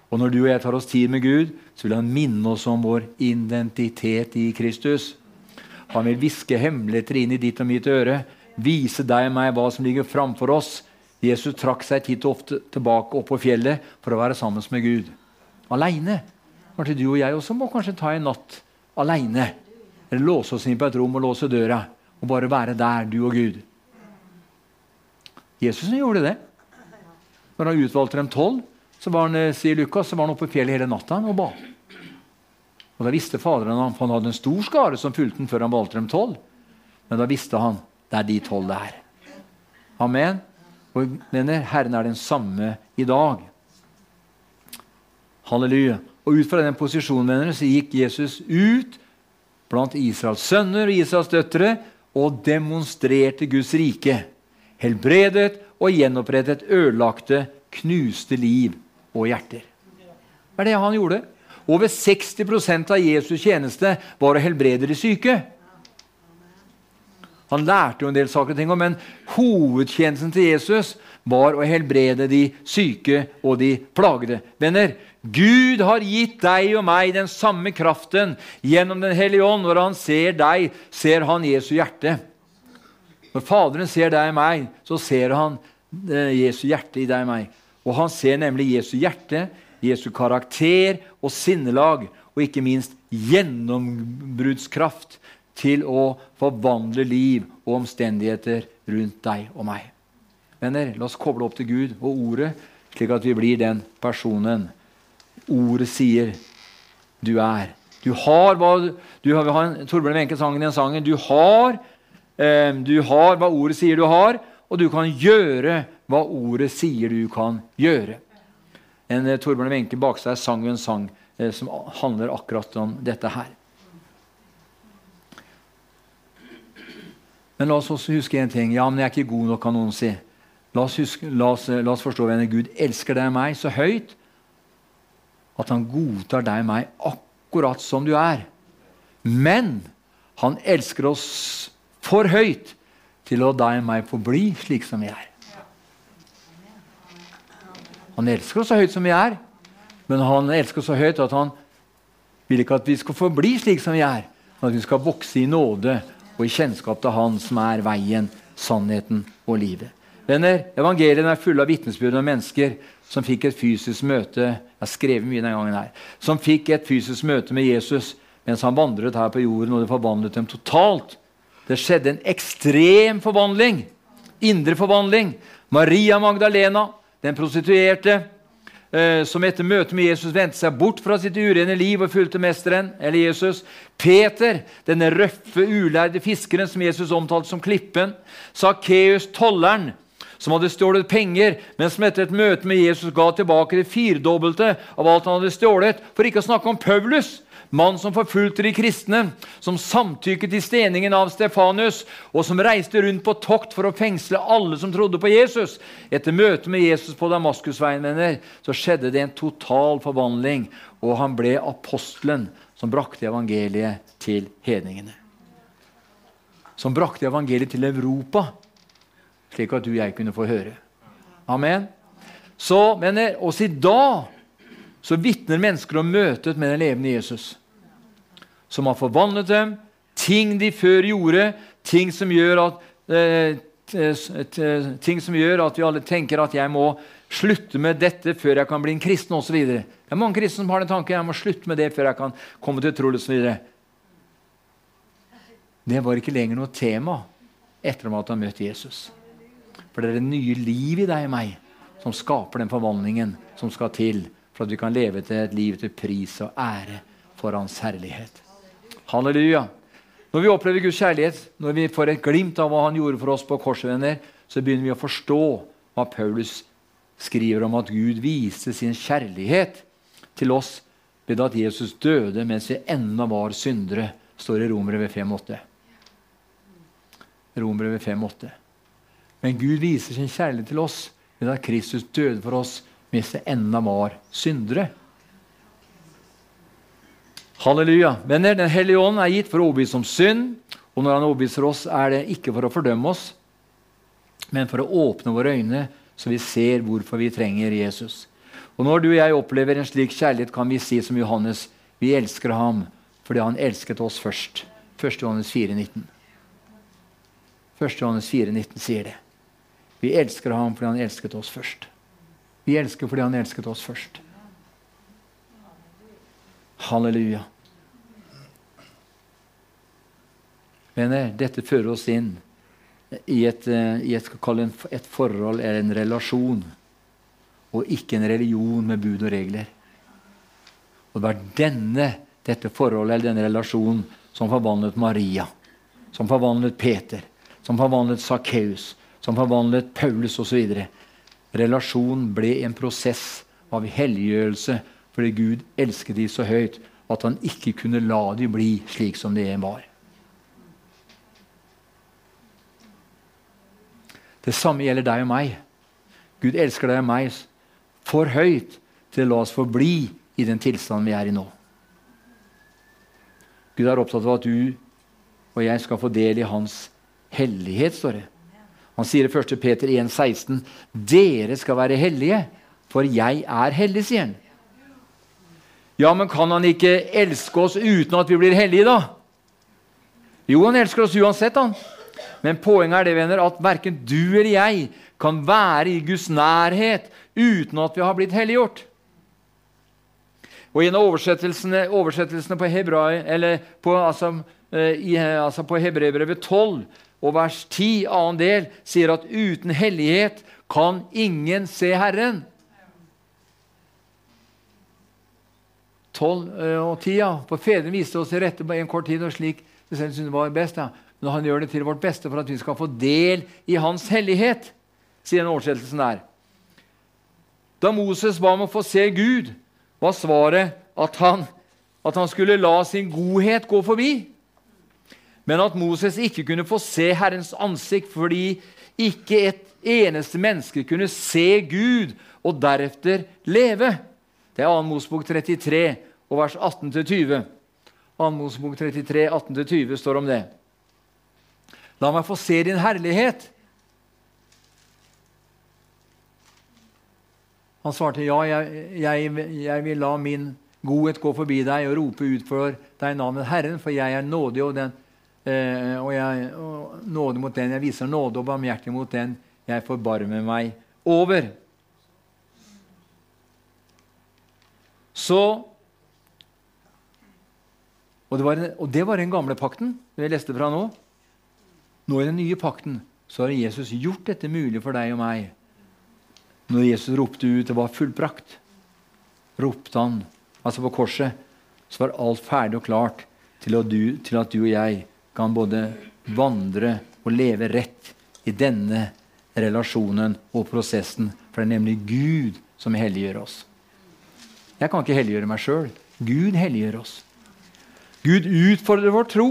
og når du og jeg tar oss tid med Gud, så vil han minne oss om vår identitet i Kristus. Han vil hviske hemmeligheter inn i ditt og mitt øre, vise deg og meg hva som ligger framfor oss. Jesus trakk seg titt og ofte tilbake opp på fjellet for å være sammen med Gud. Aleine. Kanskje du og jeg også må kanskje ta en natt aleine. Eller låse oss inn på et rom og låse døra og bare være der, du og Gud. Jesus gjorde det. Når han utvalgte dem tolv, så var han, eh, sier Lukas, så var han oppe på fjellet hele natta og ba. Og Da visste Faderen han, han hadde en stor skare som fulgte ham før han valgte dem tolv. Men da visste han det er de tolv det er. Amen. Og mener, Herren er den samme i dag. Halleluja. Og Ut fra den posisjonen venner, så gikk Jesus ut blant Israels sønner og Israels døtre og demonstrerte Guds rike. Helbredet og gjenopprettet ødelagte, knuste liv og hjerter. Det er det han gjorde. Over 60 av Jesus' tjeneste var å helbrede de syke. Han lærte jo en del saker, ting, men hovedtjenesten til Jesus var å helbrede de syke og de plagede. Venner, Gud har gitt deg og meg den samme kraften gjennom Den hellige ånd. Når han ser deg, ser han Jesu hjerte. Når Faderen ser deg og meg, så ser han eh, Jesu hjerte i deg og meg. Og han ser nemlig Jesu hjerte, Jesu karakter og sinnelag, og ikke minst gjennombruddskraft til å forvandle liv og omstendigheter rundt deg og meg. Venner, la oss koble opp til Gud og Ordet, slik at vi blir den personen Ordet sier du er. Du har hva du har, Torbjørn Wenche sang den sangen. Du har, eh, du har hva Ordet sier du har, og du kan gjøre hva Ordet sier du kan gjøre. En eh, Torbjørn Wenche seg sang en sang eh, som handler akkurat om dette her. Men la oss også huske en ting. Ja, men jeg er ikke god nok, kan noen si. La oss, huske, la oss, la oss forstå, venner, Gud elsker deg og meg så høyt at han godtar deg og meg akkurat som du er. Men han elsker oss for høyt til å la deg og meg forbli slik som vi er. Han elsker oss så høyt som vi er, men han elsker oss så høyt at han vil ikke at vi skal forbli slik som vi er, men at vi skal vokse i nåde og i kjennskap til Han som er veien, sannheten og livet. Venner, Evangeliene er fulle av vitnesbyrd om mennesker som fikk et fysisk møte jeg har skrevet mye denne gangen her, som fikk et fysisk møte med Jesus mens han vandret her på jorden, og det forvandlet dem totalt. Det skjedde en ekstrem forvandling. Indre forvandling. Maria Magdalena, den prostituerte, Eh, som etter møtet med Jesus vendte seg bort fra sitt urene liv og fulgte mesteren, eller Jesus. Peter, denne røffe, ulærde fiskeren som Jesus omtalte som Klippen. Sakkeus, tolleren, som hadde stjålet penger, men som etter et møte med Jesus ga tilbake det firdobbelte av alt han hadde stjålet. For ikke å snakke om Paulus, mann som forfulgte de kristne, som samtykket i steningen av Stefanus, og som reiste rundt på tokt for å fengsle alle som trodde på Jesus. Etter møtet med Jesus på Damaskusveien mener, så skjedde det en total forvandling, og han ble apostelen som brakte evangeliet til hedningene. Som brakte evangeliet til Europa, slik at du og jeg kunne få høre. Amen. Så, venner, også i dag så vitner mennesker om møtet med den levende Jesus som har forvandlet dem. Ting de før gjorde, ting som gjør at, eh, ting som gjør at vi alle tenker at jeg må slutte med dette før jeg kan bli en kristen osv. Det er mange kristne som har den tanken jeg må slutte med det før jeg kan komme til tro osv. Det var ikke lenger noe tema etter at han møtte Jesus. For det er det nye liv i deg og meg som skaper den forvandlingen som skal til for at vi kan leve til et liv til pris og ære for Hans herlighet. Halleluja. Når vi opplever Guds kjærlighet, når vi får et glimt av hva han gjorde for oss på korsvenner så begynner vi å forstå hva Paulus skriver om at Gud viste sin kjærlighet til oss ved at Jesus døde mens vi ennå var syndere, står i Romerbrevet 5,8. Romerbrevet 5,8. Men Gud viser sin kjærlighet til oss ved at Kristus døde for oss mens det ennå var syndere. Halleluja. Venner, Den hellige ånd er gitt for å overbevise om synd. Og når han overbeviser oss, er det ikke for å fordømme oss, men for å åpne våre øyne, så vi ser hvorfor vi trenger Jesus. Og Når du og jeg opplever en slik kjærlighet, kan vi si som Johannes vi elsker ham fordi han elsket oss først. 1. Johannes 4, 19. 1. Johannes 4, 19 sier det. Vi elsker ham fordi han elsket oss først. Vi elsker fordi han elsket oss først. Halleluja. Venner, dette fører oss inn i et, eh, i et, et forhold eller en relasjon, og ikke en religion med bud og regler. Og Det var denne, dette forholdet eller denne relasjonen som forvandlet Maria, som forvandlet Peter, som forvandlet Sakkeus, som forvandlet Paulus osv. Relasjon ble en prosess av helliggjørelse fordi Gud elsket de så høyt at han ikke kunne la de bli slik som de var. Det samme gjelder deg og meg. Gud elsker deg og meg for høyt til å la oss forbli i den tilstanden vi er i nå. Gud er opptatt av at du og jeg skal få del i hans hellighet, står det. Han sier i 1. Peter 1,16.: Dere skal være hellige, for jeg er hellig, sier han. Ja, men kan han ikke elske oss uten at vi blir hellige, da? Jo, han elsker oss uansett, han. Men poenget er det, venner, at verken du eller jeg kan være i Guds nærhet uten at vi har blitt helliggjort. Og en av oversettelsene, oversettelsene på, hebrai, på, altså, eh, i, altså på Hebreerbrevet 12 og vers 10, annen del, sier at uten hellighet kan ingen se Herren. 12 eh, og 10. Ja. For fedrene viste oss til rette på en kort tid, og slik det selv syntes var best. Ja. Men han gjør det til vårt beste for at vi skal få del i hans hellighet, sier den oversettelsen der. Da Moses ba om å få se Gud, var svaret at han, at han skulle la sin godhet gå forbi. Men at Moses ikke kunne få se Herrens ansikt fordi ikke et eneste menneske kunne se Gud og deretter leve. Det er 2. Mosbok 33, og vers 18-20. 2. Mosebok 33, 18-20 står om det. La meg få se din herlighet. Han svarte ja, jeg, jeg, jeg, vil la min godhet gå forbi deg og rope ut for deg navnet Herren, for jeg er nådig og, den, eh, og, jeg, og nåde mot den jeg viser nåde, og barmhjertig mot den jeg forbarmer meg over. Så og det, var, og det var den gamle pakten vi leste fra nå. Nå i den nye pakten så har Jesus gjort dette mulig for deg og meg. Når Jesus ropte ut det var fullbrakt, ropte han altså på korset, så var alt ferdig og klart til at, du, til at du og jeg kan både vandre og leve rett i denne relasjonen og prosessen. For det er nemlig Gud som helliggjør oss. Jeg kan ikke helliggjøre meg sjøl. Gud helliggjør oss. Gud utfordrer vår tro.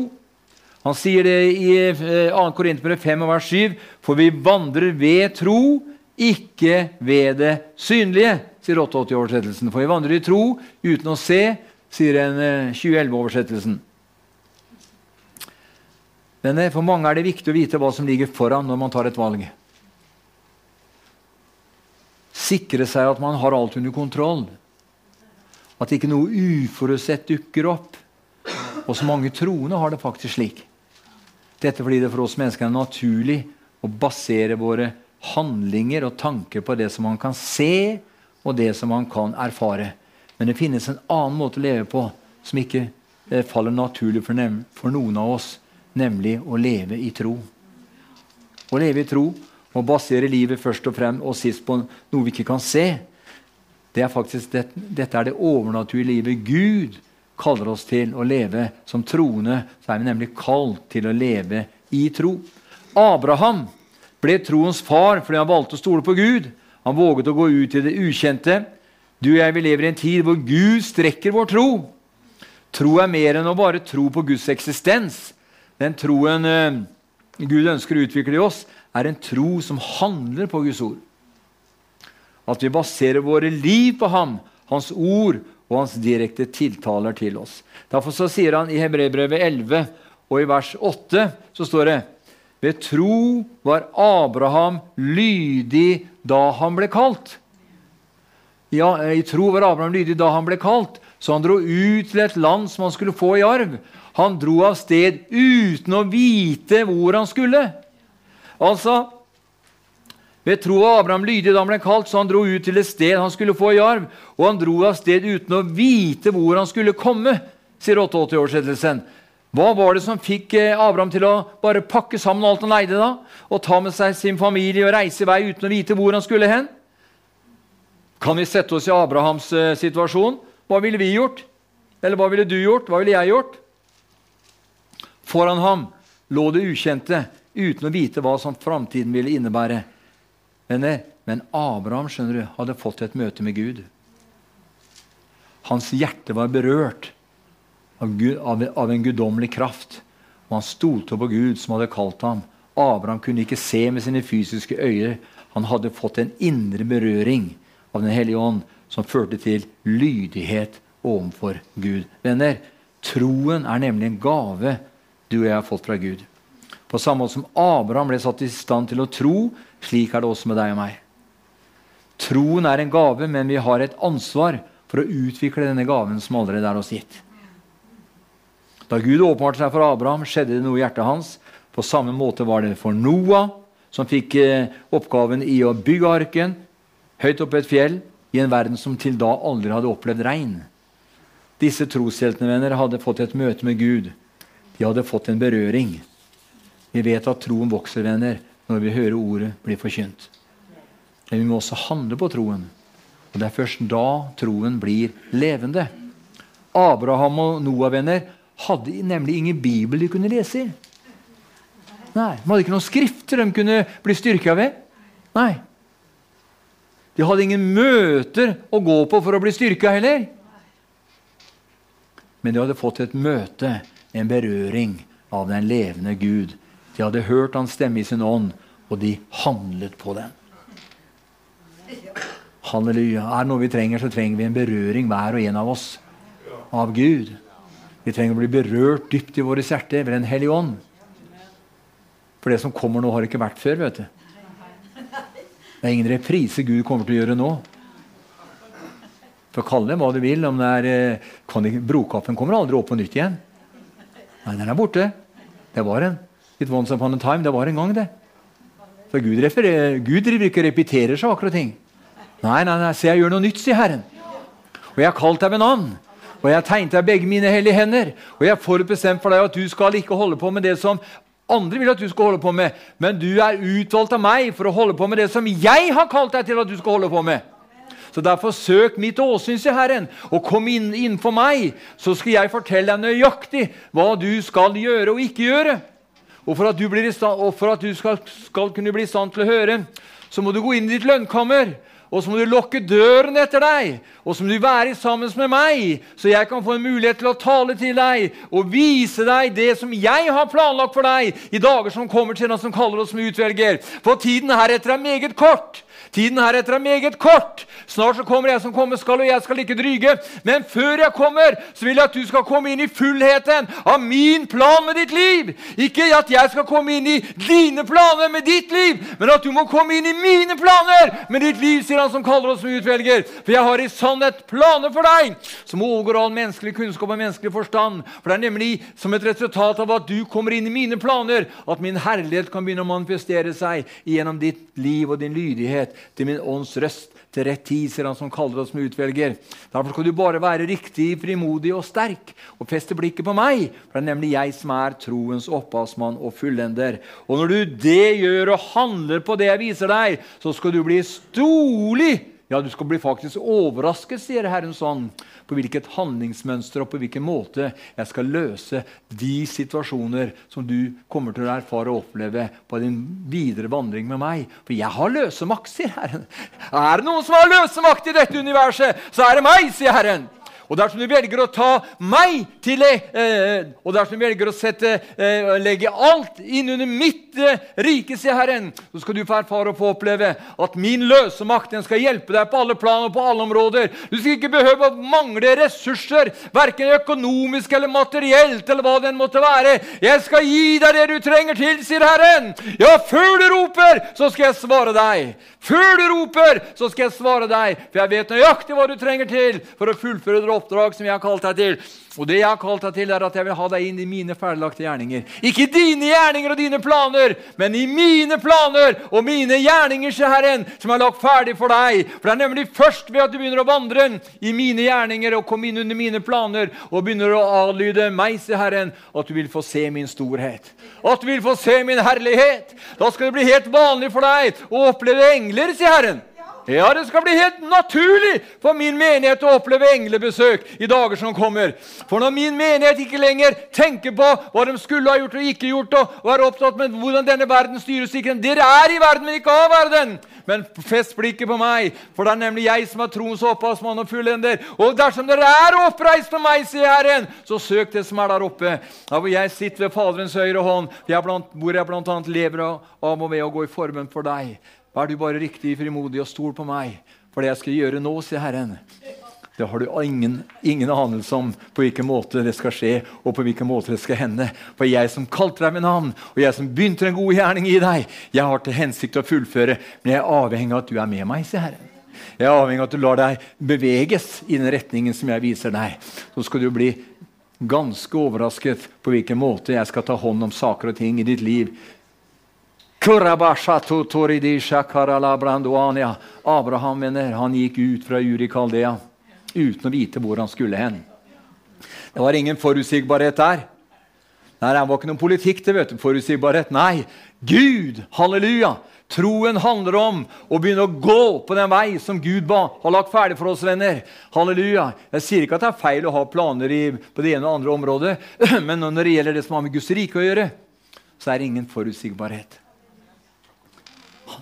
Han sier det i 2. Eh, Korinterbrev 5, vers 7.: For vi vandrer ved tro, ikke ved det synlige, sier 88-oversettelsen. For vi vandrer i tro uten å se, sier en 2011-oversettelsen. Men for mange er det viktig å vite hva som ligger foran når man tar et valg. Sikre seg at man har alt under kontroll. At ikke noe uforutsett dukker opp. Og så mange troende har det faktisk slik. Dette fordi det for oss mennesker er naturlig å basere våre handlinger og tanker på det som man kan se, og det som man kan erfare. Men det finnes en annen måte å leve på som ikke eh, faller naturlig for, noen av oss, nemlig å leve i tro. Å leve i tro og basere livet først og frem og sist på noe vi ikke kan se. Det er faktisk det, dette er det overnaturlige livet. Gud kaller oss til å leve som troende, så er vi nemlig kalt til å leve i tro. Abraham ble troens far fordi han valgte å stole på Gud. Han våget å gå ut i det ukjente. Du og jeg vi lever i en tid hvor Gud strekker vår tro. Tro er mer enn å bare tro på Guds eksistens. Den troen eh, Gud ønsker å utvikle i oss, er en tro som handler på Guds ord. At vi baserer våre liv på ham, hans ord og hans direkte tiltaler til oss. Derfor så sier han i Hebrebrevet 11 og i vers 8 så står det ved tro var Abraham lydig da han ble kalt. Ja, I tro var Abraham lydig da han ble kalt, så han dro ut til et land som han skulle få i arv. Han dro av sted uten å vite hvor han skulle. Altså, ved tro av Abraham lydig da han ble kalt, så han dro ut til et sted han skulle få i arv. Og han dro av sted uten å vite hvor han skulle komme, sier 88-årsettelsen. Hva var det som fikk eh, Abraham til å bare pakke sammen alt han leide, da? Og ta med seg sin familie og reise i vei uten å vite hvor han skulle hen? Kan vi sette oss i Abrahams uh, situasjon? Hva ville vi gjort? Eller hva ville du gjort? Hva ville jeg gjort? Foran ham lå det ukjente, uten å vite hva som framtiden ville innebære. Men, men Abraham skjønner du, hadde fått et møte med Gud. Hans hjerte var berørt av, Gud, av, av en guddommelig kraft. Og han stolte på Gud som hadde kalt ham. Abraham kunne ikke se med sine fysiske øyne. Han hadde fått en indre berøring av Den hellige ånd som førte til lydighet overfor Gud. Venner, troen er nemlig en gave du og jeg har fått fra Gud. På samme måte som Abraham ble satt i stand til å tro, slik er det også med deg og meg. Troen er en gave, men vi har et ansvar for å utvikle denne gaven som allerede er oss gitt. Da Gud åpenbarte seg for Abraham, skjedde det noe i hjertet hans. På samme måte var det for Noah, som fikk eh, oppgaven i å bygge arken høyt oppe et fjell i en verden som til da aldri hadde opplevd regn. Disse trosheltene venner, hadde fått et møte med Gud. De hadde fått en berøring. Vi vet at troen vokser, venner, når vi hører ordet bli forkynt. Men vi må også handle på troen. Og Det er først da troen blir levende. Abraham og Noah venner, hadde nemlig ingen bibel de kunne lese i. Nei, De hadde ikke noen skrifter de kunne bli styrka ved. Nei. De hadde ingen møter å gå på for å bli styrka heller. Men de hadde fått et møte, en berøring av den levende Gud. De hadde hørt hans stemme i sin ånd, og de handlet på den. Halleluja. Er det noe vi trenger, så trenger vi en berøring, hver og en av oss, av Gud. Vi trenger å bli berørt dypt i våre hjerter ved Den hellige ånd. For det som kommer nå, har ikke vært før. vet du. Det er ingen reprise Gud kommer til å gjøre nå. For kall det hva du vil. om det er, eh, Brokaffen kommer aldri opp på nytt igjen. Nei, den er borte. Det var en. It once upon a time. Det var en gang, det. For Gud, Gud driver ikke og repeterer seg akkurat ting. Nei, nei, nei, se, jeg gjør noe nytt, sier Herren. Og jeg har kalt deg ved navn. Og jeg har tegnet deg begge mine hellige hender. Og jeg har forutbestemt for deg at du skal ikke holde på med det som andre vil at du skal holde på med, men du er utvalgt av meg for å holde på med det som jeg har kalt deg til at du skal holde på med. Så derfor søk mitt åsyn, sier Herren, og kom inn innenfor meg. Så skal jeg fortelle deg nøyaktig hva du skal gjøre og ikke gjøre. Og for at du, stand, og for at du skal, skal kunne bli i stand til å høre, så må du gå inn i ditt lønnkammer og så må du lukke døren etter deg. Og så må du være sammen med meg, så jeg kan få en mulighet til å tale til deg og vise deg det som jeg har planlagt for deg i dager som kommer til den som kaller oss som utvelger. For tiden heretter er meget kort. Tiden heretter er meget kort. Snart så kommer jeg som kommer skal, og jeg skal ikke dryge. Men før jeg kommer, så vil jeg at du skal komme inn i fullheten av min plan med ditt liv. Ikke at jeg skal komme inn i dine planer med ditt liv, men at du må komme inn i mine planer med ditt liv, sier han som kaller oss som utvelger. For jeg har i sannhet planer for deg som overgår all menneskelig kunnskap og menneskelig forstand. For det er nemlig som et resultat av at du kommer inn i mine planer, at min herlighet kan begynne å manifestere seg gjennom ditt liv og din lydighet til min ånds røst til rett tid, sier han som kaller oss med utvelger. Derfor skal du bare være riktig, frimodig og sterk og feste blikket på meg. For det er nemlig jeg som er troens opphavsmann og fullender. Og når du det gjør og handler på det jeg viser deg, så skal du bli storlig Ja, du skal bli faktisk overrasket, sier Herren sånn, på hvilket handlingsmønster og på hvilken måte jeg skal løse de situasjoner som du kommer til å erfare og oppleve på din videre vandring med meg. For jeg har løsemakt, sier Herren. Er det noen som har løsemakt i dette universet, så er det meg, sier Herren. Og dersom du velger å ta meg til det, eh, og dersom du velger å sette, eh, legge alt inn under mitt eh, rike, sier Herren, så skal du få erfare og få oppleve at min løse makt den skal hjelpe deg på alle plan og på alle områder. Du skal ikke behøve å mangle ressurser, verken økonomisk eller materielt, eller hva det måtte være. Jeg skal gi deg det du trenger til, sier Herren. Ja, før du roper, så skal jeg svare deg. Før du roper, så skal jeg svare deg, for jeg vet nøyaktig hva du trenger til for å fullføre det oppdrag som jeg har kalt deg til. Og det jeg har kalt deg til, er at jeg vil ha deg inn i mine ferdiglagte gjerninger. Ikke dine gjerninger og dine planer, men i mine planer og mine gjerninger, sier Herren, som er lagt ferdig for deg. For det er nemlig først ved at du begynner å vandre i mine gjerninger og komme inn under mine planer og begynner å adlyde meg, sier Herren, at du vil få se min storhet. At du vil få se min herlighet. Da skal det bli helt vanlig for deg å oppleve engler, sier Herren. Ja, det skal bli helt naturlig for min menighet å oppleve englebesøk i dager som kommer. For når min menighet ikke lenger tenker på hva de skulle ha gjort og ikke gjort, og er opptatt med hvordan denne verden styres ikke Dere er i verden, men ikke av verden. Men fest blikket på meg, for det er nemlig jeg som er troens opphavsmann og fullender. Og dersom dere er oppreist for meg, sier Herren, så søk det som er der oppe. Hvor jeg sitter ved Faderens høyre hånd, hvor jeg bl.a. lever av og ved å gå i formen for deg. Vær du bare riktig frimodig og stol på meg, for det jeg skal gjøre nå, sier Herren. Det har du ingen, ingen, anelse om på hvilken måte det skal skje, og på hvilken måte det skal hende. For jeg som kalte deg med navn, og jeg som begynte en god gjerning i deg, jeg har til hensikt å fullføre, men jeg er avhengig av at du er med meg, sier Herren. Jeg er avhengig av at du lar deg beveges i den retningen som jeg viser deg. Så skal du bli ganske overrasket på hvilken måte jeg skal ta hånd om saker og ting i ditt liv Abraham mener, han gikk ut fra Uri Kaldea uten å vite hvor han skulle hen. Det var ingen forutsigbarhet der. Nei, Det var ikke noen politikk til vet du, forutsigbarhet. Nei, Gud, halleluja! Troen handler om å begynne å gå på den vei som Gud ba, har lagt ferdig for oss, venner. Halleluja. Jeg sier ikke at det er feil å ha planer i, på det ene og andre området, men når det gjelder det som har med Guds rike å gjøre, så er det ingen forutsigbarhet.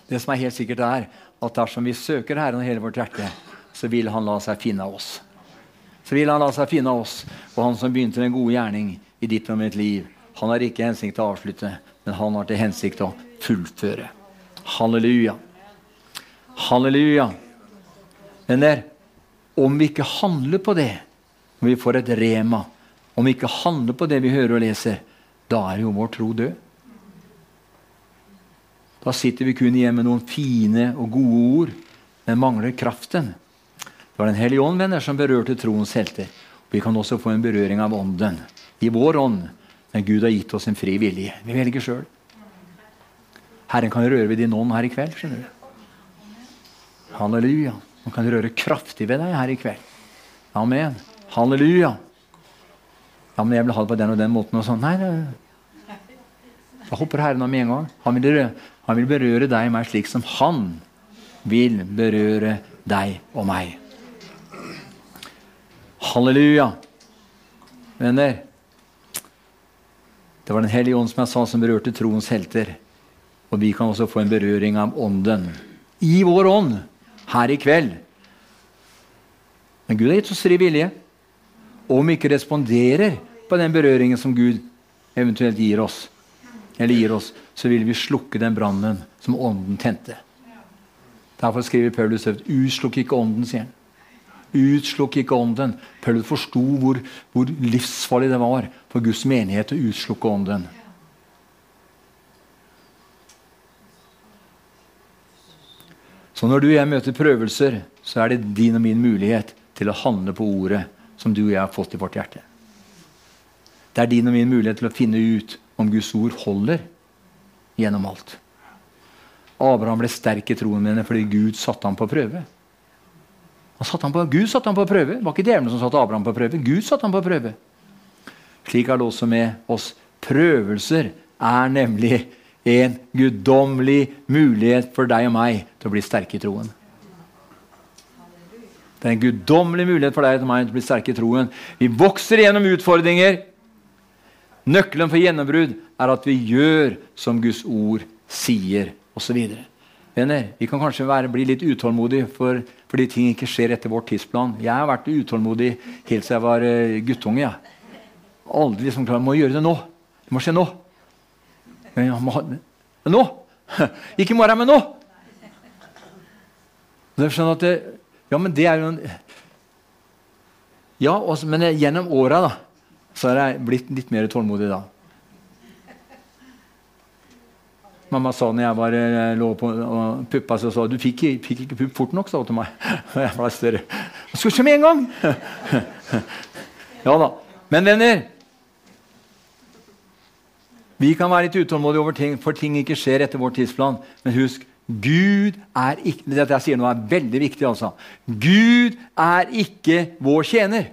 Det som er helt sikkert, er at dersom vi søker Herren av hele vårt hjerte, så vil Han la seg finne av oss. Så vil Han la seg finne av oss. Og Han som begynte den gode gjerning i ditt og mitt liv, han har ikke hensikt til å avslutte, men han har til hensikt til å fullføre. Halleluja. Halleluja. Venner, om vi ikke handler på det, om vi får et rema, om vi ikke handler på det vi hører og leser, da er jo vår tro død. Da sitter vi kun igjen med noen fine og gode ord, men mangler kraften. Det var Den hellige ånd venner, som berørte troens helter. Vi kan også få en berøring av ånden i vår ånd, men Gud har gitt oss en fri vilje. Vi velger sjøl. Herren kan røre ved din ånd her i kveld. skjønner du. Halleluja. Han kan røre kraftig ved deg her i kveld. Amen. Halleluja. Ja, men jeg vil ha det på den og den måten. og sånn. Nei, da hopper Herren av med en gang. Han vil, han vil berøre deg og meg slik som han vil berøre deg og meg. Halleluja. Venner, det var Den hellige ånd som jeg sa, som berørte troens helter. Og vi kan også få en berøring av ånden i vår ånd her i kveld. Men Gud har gitt oss fri vilje. Og om vi ikke responderer på den berøringen som Gud eventuelt gir oss, eller gir oss, så vil vi slukke den brannen som ånden tente. Derfor skriver Paulus at 'utslukk ikke ånden', sier han. Utslukk ikke ånden. Paulus forsto hvor, hvor, livsfarlig det var for Guds menighet å utslukke ånden. Så når du og jeg møter prøvelser, så er det din og min mulighet til å handle på ordet som du og jeg har fått i vårt hjerte. Det er din og min mulighet til å finne ut om Guds ord holder gjennom alt. Abraham ble sterk i troen med fordi Gud satte ham på prøve. Satt på, Gud satte ham på prøve. Det var ikke djevelen som satte Abraham på prøve. Gud satte ham på prøve. Slik er det også med oss. Prøvelser er nemlig en guddommelig mulighet for deg og meg til å bli sterke i troen. Det er en guddommelig mulighet for deg og meg til å bli sterke i troen. Vi vokser gjennom utfordringer. Nøkkelen for gjennombrudd er at vi gjør som Guds ord sier, osv. Venner, vi kan kanskje være, bli litt utålmodige for, fordi ting ikke skjer etter vår tidsplan. Jeg har vært utålmodig helt siden jeg var uh, guttunge. Ja. Aldri liksom klar, må gjøre det nå. Det må skje nå. Må, nå! Ikke i morgen, men nå! Det er sånn at ja, men det er jo en Ja, også, men gjennom åra så har jeg blitt litt mer tålmodig da. Mamma sa når jeg var, eh, lå på og puppa, så sa du fikk, fikk ikke pupp fort nok. sa hun til meg. Jeg ble større. Det skulle skje med en gang! ja da. Men venner Vi kan være litt utålmodige over ting, for ting ikke skjer etter vår tidsplan. Men husk, Gud er ikke Dette jeg sier nå er veldig viktig. altså. Gud er ikke vår tjener.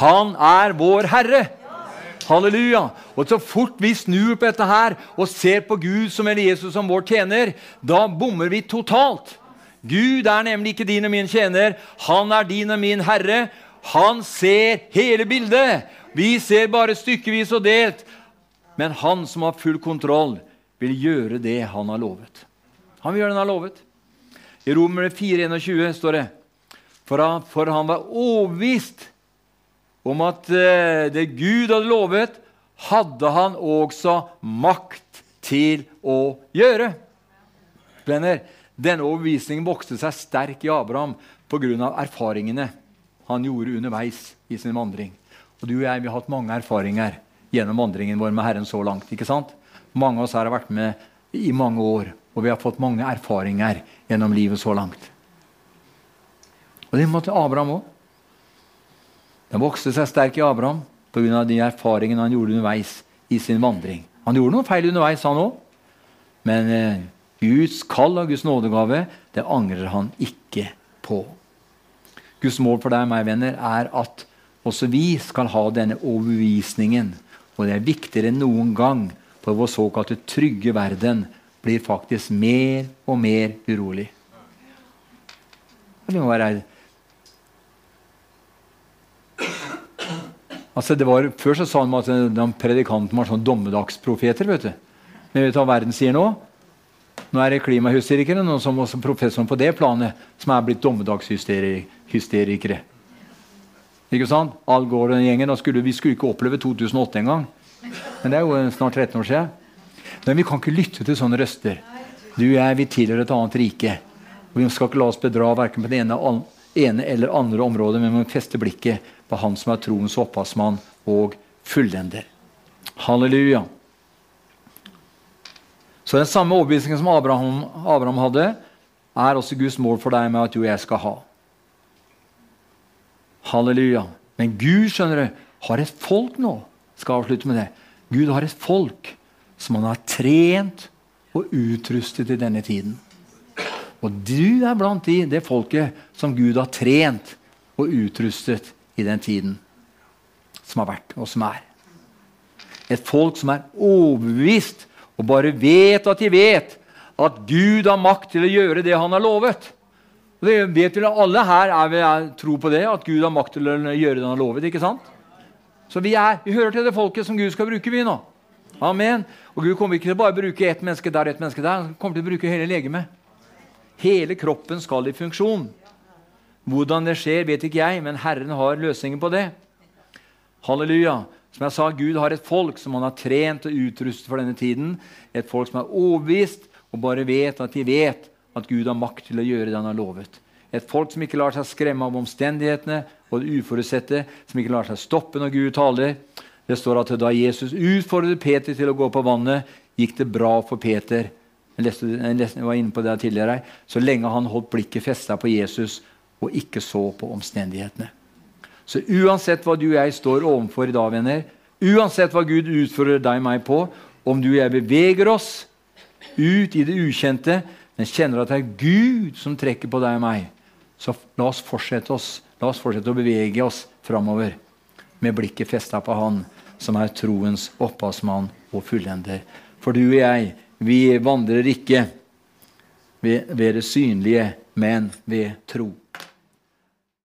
Han er vår Herre. Halleluja. Og Så fort vi snur på dette her og ser på Gud som eller Jesus som vår tjener, da bommer vi totalt. Gud er nemlig ikke din og min tjener. Han er din og min herre. Han ser hele bildet. Vi ser bare stykkevis og delt. Men han som har full kontroll, vil gjøre det han har lovet. Han vil gjøre det han har lovet. I Romer 4,21 står det for han, var overbevist om at eh, det Gud hadde lovet, hadde han også makt til å gjøre. Venner, denne overbevisningen vokste seg sterk i Abraham pga. erfaringene han gjorde underveis i sin vandring. Og Du og jeg vi har hatt mange erfaringer gjennom vandringen vår med Herren så langt. ikke sant? Mange av oss her har vært med i mange år, og vi har fått mange erfaringer gjennom livet så langt. Og det måtte Abraham òg. Den vokste seg sterk i Abraham pga. de erfaringene han gjorde underveis i sin vandring. Han gjorde noen feil underveis, han òg. Men eh, Guds kall og Guds nådegave det angrer han ikke på. Guds mål for deg meg, venner, er at også vi skal ha denne overbevisningen. Og det er viktigere enn noen gang, for vår såkalte trygge verden blir faktisk mer og mer urolig. Vi må være Altså det var, Før så sa de at de predikantene var sånn dommedagsprofeter. vet du. Men vet du hva verden sier nå? Nå er det klimahysterikere nå som også professoren på det planet som er blitt dommedagshysterikere. Ikke sant? Al Gore og gjengen, skulle, Vi skulle ikke oppleve 2008 engang. Men det er jo snart 13 år siden. Men vi kan ikke lytte til sånne røster. Du og jeg vi tilhører et annet rike. Og Vi skal ikke la oss bedra verken på det ene, ene eller andre området, men vi må feste blikket på Han som er troens opphavsmann og fullender. Halleluja. Så den samme overbevisningen som Abraham, Abraham, hadde, er også Guds mål for deg med at og jeg skal ha. Halleluja. Men Gud skjønner du, har et folk nå. Skal avslutte med det. Gud har et folk som han har trent og utrustet i denne tiden. Og du er blant de, det folket som Gud har trent og utrustet i den tiden som har vært, og som er. Et folk som er overbevist og bare vet at de vet at Gud har makt til å gjøre det han har lovet. Og det vet vel Alle her er vi er, på det, at Gud har makt til å gjøre det han har lovet. ikke sant? Så vi, er, vi hører til det folket som Gud skal bruke, vi nå. Amen. Og Gud kommer ikke til å bare bruke ett menneske der ett menneske der. Han kommer til å bruke hele legemet. Hele kroppen skal i funksjon. Hvordan det skjer, vet ikke jeg, men Herren har løsningen på det. Halleluja. Som jeg sa, Gud har et folk som han har trent og utrustet for denne tiden. Et folk som er overbevist og bare vet at de vet at Gud har makt til å gjøre det han har lovet. Et folk som ikke lar seg skremme av omstendighetene og det uforutsette, som ikke lar seg stoppe når Gud taler. Det står at da Jesus utfordret Peter til å gå på vannet, gikk det bra for Peter. Jeg, leste, jeg var inne på det tidligere. Så lenge han holdt blikket festa på Jesus og ikke så på omstendighetene. Så uansett hva du og jeg står overfor i dag, venner, uansett hva Gud utfører deg og meg på, om du og jeg beveger oss ut i det ukjente, men kjenner at det er Gud som trekker på deg og meg, så la oss fortsette oss, la oss fortsette å bevege oss framover med blikket festa på Han som er troens opphavsmann og fullender. For du og jeg, vi vandrer ikke ved, ved det synlige, men ved tro.